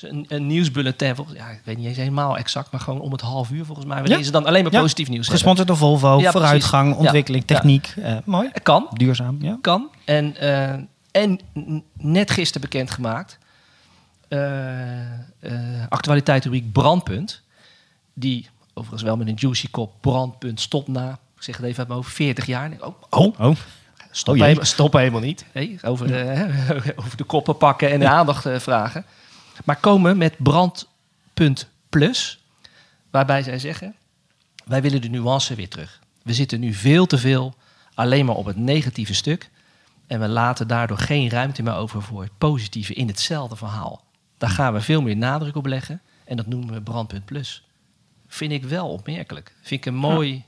Speaker 4: Dus Een, een nieuwsbulletin, volgens, ja, ik weet niet eens helemaal exact, maar gewoon om het half uur volgens mij. Waarin
Speaker 2: Ja.
Speaker 4: ze dan alleen maar
Speaker 2: Ja.
Speaker 4: positief nieuws hebben.
Speaker 2: Gesponsord door Volvo,
Speaker 4: Ja,
Speaker 2: vooruitgang, ontwikkeling,
Speaker 4: Ja.
Speaker 2: techniek. Eh, mooi,
Speaker 4: Kan,
Speaker 2: duurzaam. Ja.
Speaker 4: kan. En, eh, en net gisteren bekendgemaakt, eh eh actualiteitsrubriek Brandpunt. Die overigens wel met een juicy kop Brandpunt stopt na, ik zeg het even uit mijn hoofd, 40 jaar. Oh, oh,
Speaker 2: Oh,
Speaker 4: Stop,
Speaker 2: Oh
Speaker 4: helemaal, stop helemaal niet. Nee, over, de, hè, over de koppen pakken en de aandacht eh, vragen. Maar komen met Brandpunt Plus. Waarbij zij zeggen, wij willen de nuance weer terug. We zitten nu veel te veel alleen maar op het negatieve stuk. En we laten daardoor geen ruimte meer over voor het positieve in hetzelfde verhaal. Daar gaan we veel meer nadruk op leggen. En dat noemen we Brandpunt Plus. Vind ik wel opmerkelijk. Vind ik een mooi,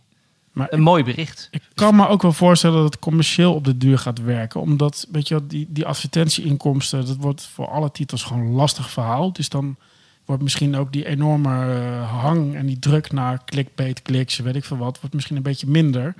Speaker 3: Maar
Speaker 4: een mooi bericht.
Speaker 3: Ik kan me ook wel voorstellen dat het commercieel op de duur gaat werken. Omdat, weet je wel, die, die advertentieinkomsten, dat wordt voor alle titels gewoon een lastig verhaal. Dus dan wordt misschien ook die enorme eh, hang en die druk naar clickbait, kliks, weet ik veel wat, wordt misschien een beetje minder.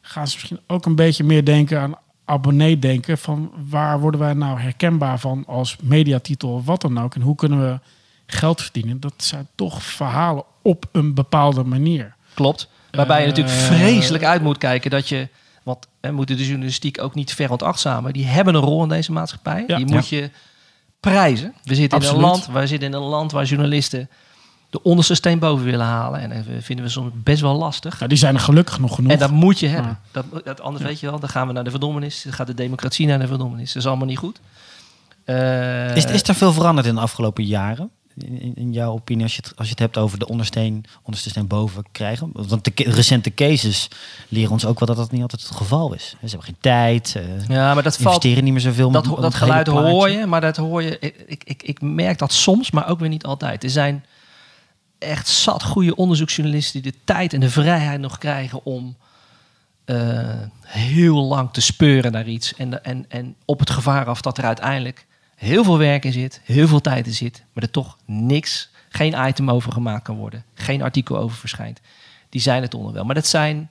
Speaker 3: Gaan ze misschien ook een beetje meer denken aan abonnee denken van waar worden wij nou herkenbaar van als mediatitel of wat dan ook. En hoe kunnen we geld verdienen? Dat zijn toch verhalen op een bepaalde manier.
Speaker 4: Klopt. Waarbij je
Speaker 3: Eh,
Speaker 4: natuurlijk vreselijk uit moet kijken dat je. Want we moeten de journalistiek ook niet veronachtzamen. Die hebben een rol in deze maatschappij.
Speaker 3: Ja.
Speaker 4: die moet je prijzen. We zitten in een land, we zitten in een land waar journalisten de onderste steen boven willen halen. En dat vinden we soms best wel lastig.
Speaker 3: Nou, die zijn er gelukkig nog genoeg.
Speaker 4: En dat moet je hebben.
Speaker 3: Ja.
Speaker 4: Dat, dat, anders weet je wel, dan gaan we naar de verdommenis. Dan gaat de democratie naar de verdommenis. Dat is allemaal niet goed. Eh,
Speaker 2: Is, is er veel veranderd in de afgelopen jaren? In, in- jouw opinie, als je, het, als je het hebt over de ondersteen, onderste steen boven krijgen? Want de recente cases leren ons ook wel dat dat niet altijd het geval is. Ze hebben geen tijd, eh
Speaker 4: ja, maar dat valt,
Speaker 2: investeren niet meer zoveel.
Speaker 4: dat,
Speaker 2: om-
Speaker 4: ho-
Speaker 2: om
Speaker 4: dat
Speaker 2: hele
Speaker 4: geluid hoor je, maar dat hoor je. Ik, ik, ik, ik merk dat soms, maar ook weer niet altijd. Er zijn echt zat goede onderzoeksjournalisten die de tijd en de vrijheid nog krijgen om eh, heel lang te speuren naar iets. En, en, en op het gevaar af dat er uiteindelijk heel veel werk in zit, heel veel tijd in zit, maar er toch niks, geen item over gemaakt kan worden, geen artikel over verschijnt. Die zijn het onder wel. Maar dat zijn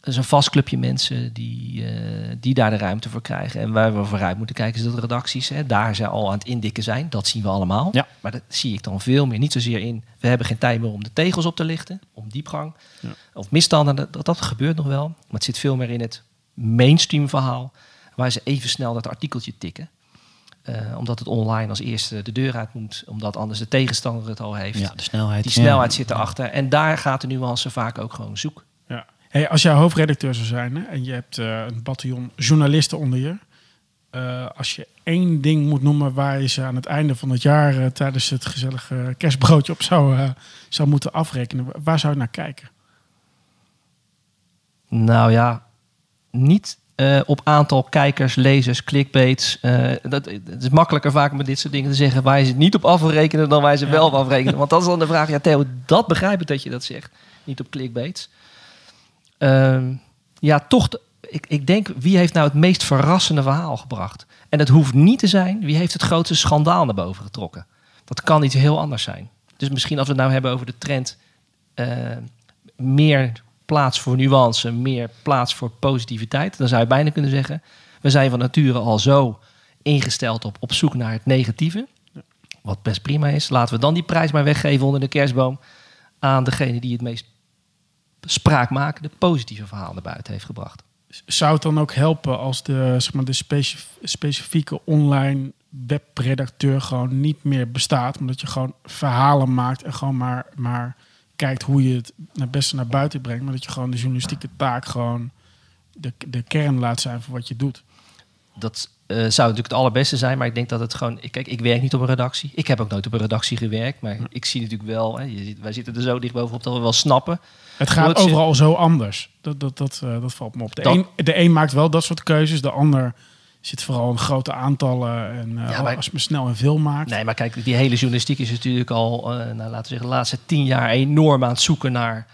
Speaker 4: dat is een vast clubje mensen die, eh, die daar de ruimte voor krijgen. En waar we vooruit moeten kijken is dat de redacties hè, daar ze al aan het indikken zijn. Dat zien we allemaal.
Speaker 2: Ja.
Speaker 4: Maar dat zie ik dan veel meer. Niet zozeer in, we hebben geen tijd meer om de tegels op te lichten. Om diepgang.
Speaker 3: Ja.
Speaker 4: Of misstanden, dat, dat, gebeurt nog wel. Maar het zit veel meer in het mainstream verhaal. Waar ze even snel dat artikeltje tikken. Eh, omdat het online als eerste de deur uit moet. Omdat anders de tegenstander het al heeft.
Speaker 2: Ja, de snelheid.
Speaker 4: Die
Speaker 2: Ja.
Speaker 4: snelheid zit erachter. En daar gaat de nuance vaak ook gewoon zoek.
Speaker 3: Ja. Hey, als jij hoofdredacteur zou zijn hè, en je hebt eh, een bataljon journalisten onder je. eh, als je één ding moet noemen waar je ze aan het einde van het jaar eh, tijdens het gezellige kerstbroodje op zou, zou moeten afrekenen, waar zou je naar kijken?
Speaker 4: Nou ja, niet op aantal kijkers, lezers, clickbaits. Dat, het is makkelijker vaak met dit soort dingen te zeggen waar je ze niet op af wil rekenen dan waar ze
Speaker 3: Ja.
Speaker 4: wel op afrekenen. Want dat is dan de vraag, ja Theo, dat begrijp ik dat je dat zegt. Niet op clickbaits. Ehm, ja, toch, ik, ik denk, wie heeft nou het meest verrassende verhaal gebracht? En het hoeft niet te zijn, wie heeft het grootste schandaal naar boven getrokken? Dat kan iets heel anders zijn. Dus misschien als we het nou hebben over de trend... eh, meer plaats voor nuance, meer plaats voor positiviteit. Dan zou je bijna kunnen zeggen, we zijn van nature al zo ingesteld op, op zoek naar het negatieve. Wat best prima is. Laten we dan die prijs maar weggeven onder de kerstboom aan degene die het meest spraakmakende, positieve verhaal naar buiten heeft gebracht.
Speaker 3: Zou het dan ook helpen als de, zeg maar, de specif- specifieke online webredacteur gewoon niet meer bestaat? Omdat je gewoon verhalen maakt en gewoon maar, maar kijkt hoe je het naar beste naar buiten brengt. Maar dat je gewoon de journalistieke taak gewoon de, de kern laat zijn van wat je doet.
Speaker 4: dat eh, zou natuurlijk het allerbeste zijn, maar ik denk dat het gewoon... ik- Kijk, ik werk niet op een redactie. Ik heb ook nooit op een redactie gewerkt, maar ik zie natuurlijk wel... Hè, je, ziet- wij zitten er zo dicht bovenop dat we wel snappen.
Speaker 3: Het gaat overal zo anders. Dat, dat, dat, eh, dat valt me op. De, een, de een maakt wel dat soort keuzes. De ander zit vooral in grote aantallen. En
Speaker 4: Ja, maar-
Speaker 3: als je me snel en veel maakt.
Speaker 4: Nee, maar kijk, die hele journalistiek is natuurlijk al, nou, laten we zeggen, de laatste tien jaar enorm aan het zoeken naar...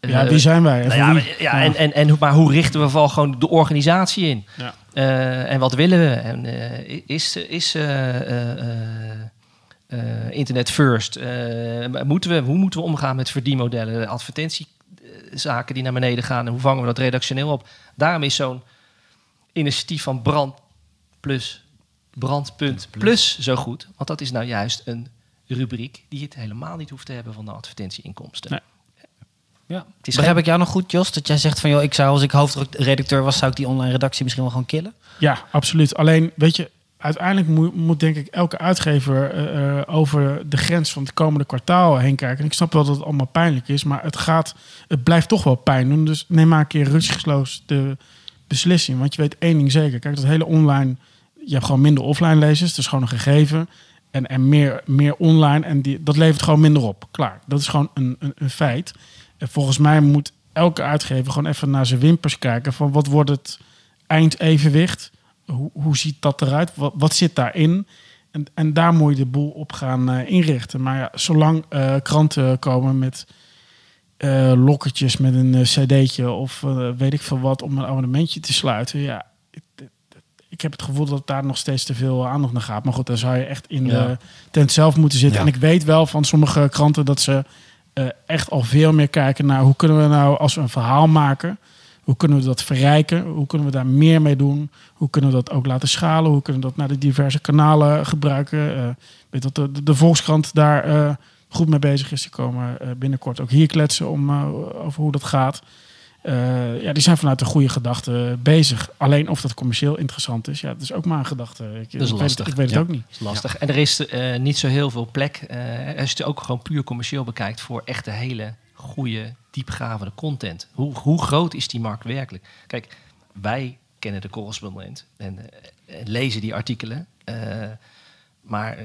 Speaker 3: ja,
Speaker 4: eh,
Speaker 3: wie zijn wij? En
Speaker 4: nou ja,
Speaker 3: wie?
Speaker 4: maar- ja, En, en, en, hoe- maar hoe richten we vooral gewoon de organisatie in?
Speaker 3: Ja.
Speaker 4: Eh, en wat willen we? En, eh, is is eh, eh, eh, eh, internet first? Eh, moeten we, hoe moeten we omgaan met verdienmodellen, advertentiezaken die naar beneden gaan? En hoe vangen we dat redactioneel op? Daarom is zo'n initiatief van Brand Plus, Brandpunt Plus zo goed. Want dat is nou juist een rubriek die het helemaal niet hoeft te hebben van de advertentieinkomsten.
Speaker 3: Nee.
Speaker 2: Ja.
Speaker 4: Het is
Speaker 2: Begrijp
Speaker 4: geen-
Speaker 2: ik jou nog goed, Jos? Dat jij zegt van, joh, ik zou als ik hoofdredacteur was, zou ik die online redactie misschien wel gewoon killen?
Speaker 3: Ja, absoluut. Alleen, weet je, uiteindelijk moet, moet denk ik elke uitgever eh, eh, over de grens van het komende kwartaal heen kijken. En ik snap wel dat het allemaal pijnlijk is, maar het, gaat, het blijft toch wel pijn doen. Dus neem maar een keer rustgesloos de beslissing. Want je weet één ding zeker. Kijk, dat hele online, je hebt gewoon minder offline lezers. Dat is gewoon een gegeven. En, en meer, meer online. En die, dat levert gewoon minder op. Klaar. Dat is gewoon een, een, een feit. En volgens mij moet elke uitgever gewoon even naar zijn wimpers kijken. Van wat wordt het eindevenwicht? Hoe, hoe ziet dat eruit? Wat, wat zit daarin? En, en daar moet je de boel op gaan eh, inrichten. Maar ja, zolang eh, kranten komen met eh lokketjes met een cd'tje of weet ik veel wat om een abonnementje te sluiten. Ja, ik, ik heb het gevoel dat daar nog steeds te veel aandacht naar gaat. Maar goed, dan zou je echt in
Speaker 4: Ja.
Speaker 3: de tent zelf moeten zitten.
Speaker 2: Ja.
Speaker 3: En ik weet wel van sommige kranten dat ze eh, echt al veel meer kijken naar hoe kunnen we nou als we een verhaal maken. Hoe kunnen we dat verrijken? Hoe kunnen we daar meer mee doen? Hoe kunnen we dat ook laten schalen? Hoe kunnen we dat naar de diverse kanalen gebruiken? Ik weet dat de, de, Volkskrant daar eh, goed mee bezig is. Die komen binnenkort ook hier kletsen om, over hoe dat gaat. Eh, ja, die zijn vanuit de goede gedachten bezig. Alleen of dat commercieel interessant is, ja, dat is ook maar een gedachte. Ik,
Speaker 4: Dat is
Speaker 3: ik weet het-
Speaker 4: lastig.
Speaker 3: ik weet het
Speaker 2: Ja.
Speaker 3: ook niet.
Speaker 4: is lastig. En er is eh, niet zo heel veel plek, eh, als je het ook gewoon puur commercieel bekijkt, voor echte hele goede, diepgravende content. Hoe, hoe groot is die markt werkelijk? Kijk, wij kennen de correspondent en, eh, en lezen die artikelen. Eh, maar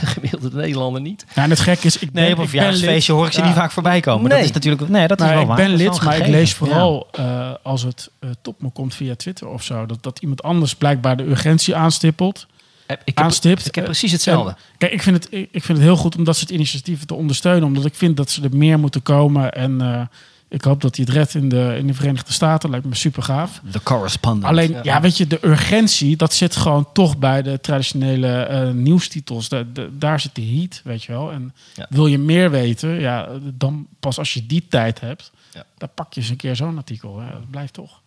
Speaker 4: de gemiddelde Nederlander niet.
Speaker 3: Ja, en het gek is, ik ben,
Speaker 2: Nee, op een
Speaker 3: ik ben
Speaker 2: verjaardagsfeestje hoor ik ze
Speaker 3: Ja.
Speaker 2: niet vaak voorbij komen.
Speaker 4: Nee.
Speaker 2: Dat is natuurlijk... Nee, dat is wel
Speaker 3: ik
Speaker 2: waar.
Speaker 3: ben
Speaker 2: is wel
Speaker 3: lid, maar ik lees
Speaker 2: Ja.
Speaker 3: vooral eh, als het eh, top me komt via Twitter of zo. Dat, dat iemand anders blijkbaar de urgentie aanstippelt.
Speaker 4: Heb- Ik heb,
Speaker 3: Aanstipt.
Speaker 4: ik heb precies hetzelfde.
Speaker 3: En, kijk, ik vind, het, ik ik vind het heel goed om dat soort initiatieven te ondersteunen. Omdat ik vind dat ze er meer moeten komen. En eh, ik hoop dat hij het redt in de, in de Verenigde Staten. Lijkt me super gaaf.
Speaker 2: De correspondent.
Speaker 3: Alleen,
Speaker 4: Ja.
Speaker 3: ja. weet je, de urgentie, dat zit gewoon toch bij de traditionele eh, nieuwstitels. Da- da- daar zit de heat, weet je wel. En
Speaker 4: Ja.
Speaker 3: wil je meer weten, ja, dan pas als je die tijd hebt,
Speaker 4: Ja.
Speaker 3: dan pak je eens een keer zo'n artikel. Hè. Dat blijft toch.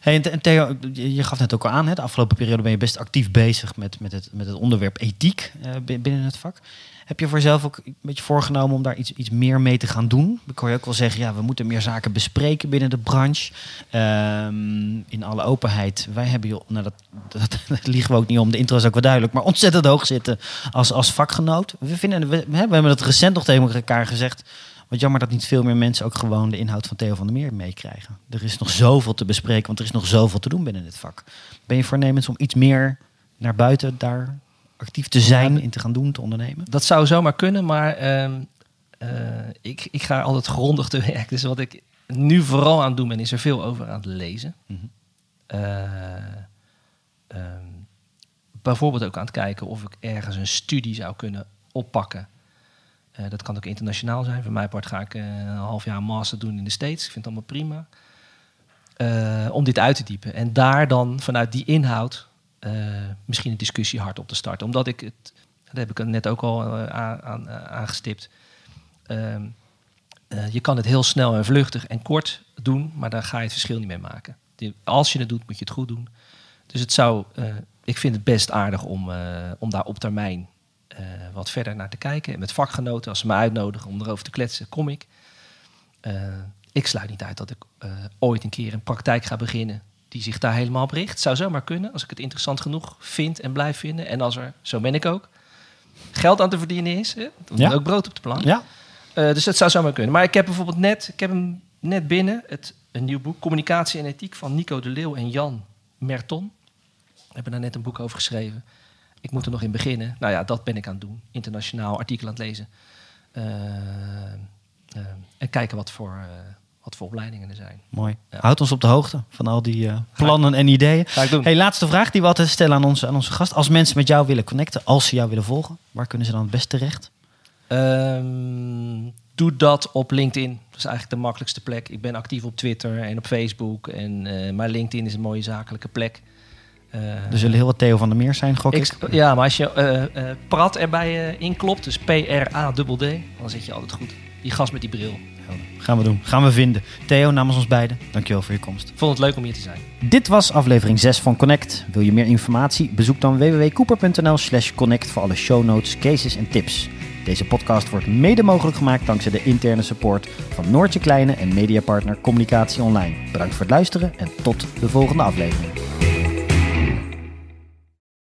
Speaker 2: Hey, en- Theo, je gaf net ook al aan, hè, de afgelopen periode ben je best actief bezig met, met, het, met het onderwerp ethiek eh, bi- binnen het vak. Heb je voor jezelf ook een beetje voorgenomen om daar iets, iets meer mee te gaan doen? Ik hoor je ook wel zeggen, ja, we moeten meer zaken bespreken binnen de branche. Ehm, in alle openheid. Wij hebben, joh, nou dat, dat, dat liegen we ook niet om, de intro is ook wel duidelijk, maar ontzettend hoog zitten als, als vakgenoot. We, vinden, we, we hebben het recent nog tegen elkaar gezegd. Wat jammer dat niet veel meer mensen ook gewoon de inhoud van Theo van der Meer meekrijgen. Er is nog zoveel te bespreken, want er is nog zoveel te doen binnen dit vak. Ben je voornemens om iets meer naar buiten daar actief te zijn, in te gaan doen, te ondernemen?
Speaker 4: Dat zou zomaar kunnen, maar ehm, eh, ik, ik ga altijd grondig te werk. Dus wat ik nu vooral aan het doen ben, is er veel over aan het lezen.
Speaker 2: Mhm.
Speaker 4: Eh, ehm, bijvoorbeeld ook aan het kijken of ik ergens een studie zou kunnen oppakken. Eh, dat kan ook internationaal zijn. Voor mijn part ga ik een half jaar een master doen in de States. Ik vind het allemaal prima. Om dit uit te diepen. En daar dan vanuit die inhoud misschien een discussie hardop te starten. Omdat ik het, dat heb ik net ook al eh, aan, eh, aangestipt. Ehm, eh, je kan het heel snel en vluchtig en kort doen, maar daar ga je het verschil niet mee maken. Als je het doet, moet je het goed doen. Dus het zou, eh, ik vind het best aardig om, eh, om daar op termijn eh, wat verder naar te kijken. En met vakgenoten, als ze me uitnodigen om erover te kletsen, kom ik. Eh, ik sluit niet uit dat ik eh, ooit een keer een praktijk ga beginnen die zich daar helemaal op richt. Zou zomaar kunnen, als ik het interessant genoeg vind en blijf vinden. En als er, zo ben ik ook, geld aan te verdienen is. Hè? Dan
Speaker 2: Ja.
Speaker 4: ook brood op de plank.
Speaker 2: Ja,
Speaker 4: Eh, dus dat zou zomaar kunnen. Maar ik heb bijvoorbeeld net, ik heb hem net binnen, het, een nieuw boek, Communicatie en Ethiek van Nico de Leeuw en Jan Merton. We hebben daar net een boek over geschreven. Ik moet er nog in beginnen. Nou ja, dat ben ik aan het doen. Internationaal artikel aan het lezen. Uh, uh, en kijken wat voor, wat voor opleidingen er zijn.
Speaker 2: Mooi. Ja. Houd ons op de hoogte van al die plannen en ideeën.
Speaker 4: Ga ik doen.
Speaker 2: Hey, laatste vraag die we altijd stellen aan onze, aan onze gast. Als mensen met jou willen connecten, als ze jou willen volgen, waar kunnen ze dan het beste terecht?
Speaker 4: Um, doe dat op LinkedIn. Dat is eigenlijk de makkelijkste plek. Ik ben actief op Twitter en op Facebook. En, uh, maar LinkedIn is een mooie zakelijke plek.
Speaker 2: Uh, er zullen heel wat Theo van der Meer zijn, gok ik.
Speaker 4: ik. Ja, maar als je uh, Prat erbij inklopt, dus P-R-A-D-D, dan zit je altijd goed. Die gast met die bril.
Speaker 2: Gaan we doen. Gaan we vinden. Theo, namens ons beiden, dankjewel voor je komst.
Speaker 4: Vond het leuk om hier te zijn.
Speaker 2: Dit was aflevering 6 van Connect. Wil je meer informatie? Bezoek dan www.cooper.nl slash connect voor alle show notes, cases en tips. Deze podcast wordt mede mogelijk gemaakt dankzij de interne support van Noortje Kleine en mediapartner Communicatie Online. Bedankt voor het luisteren en tot de volgende aflevering.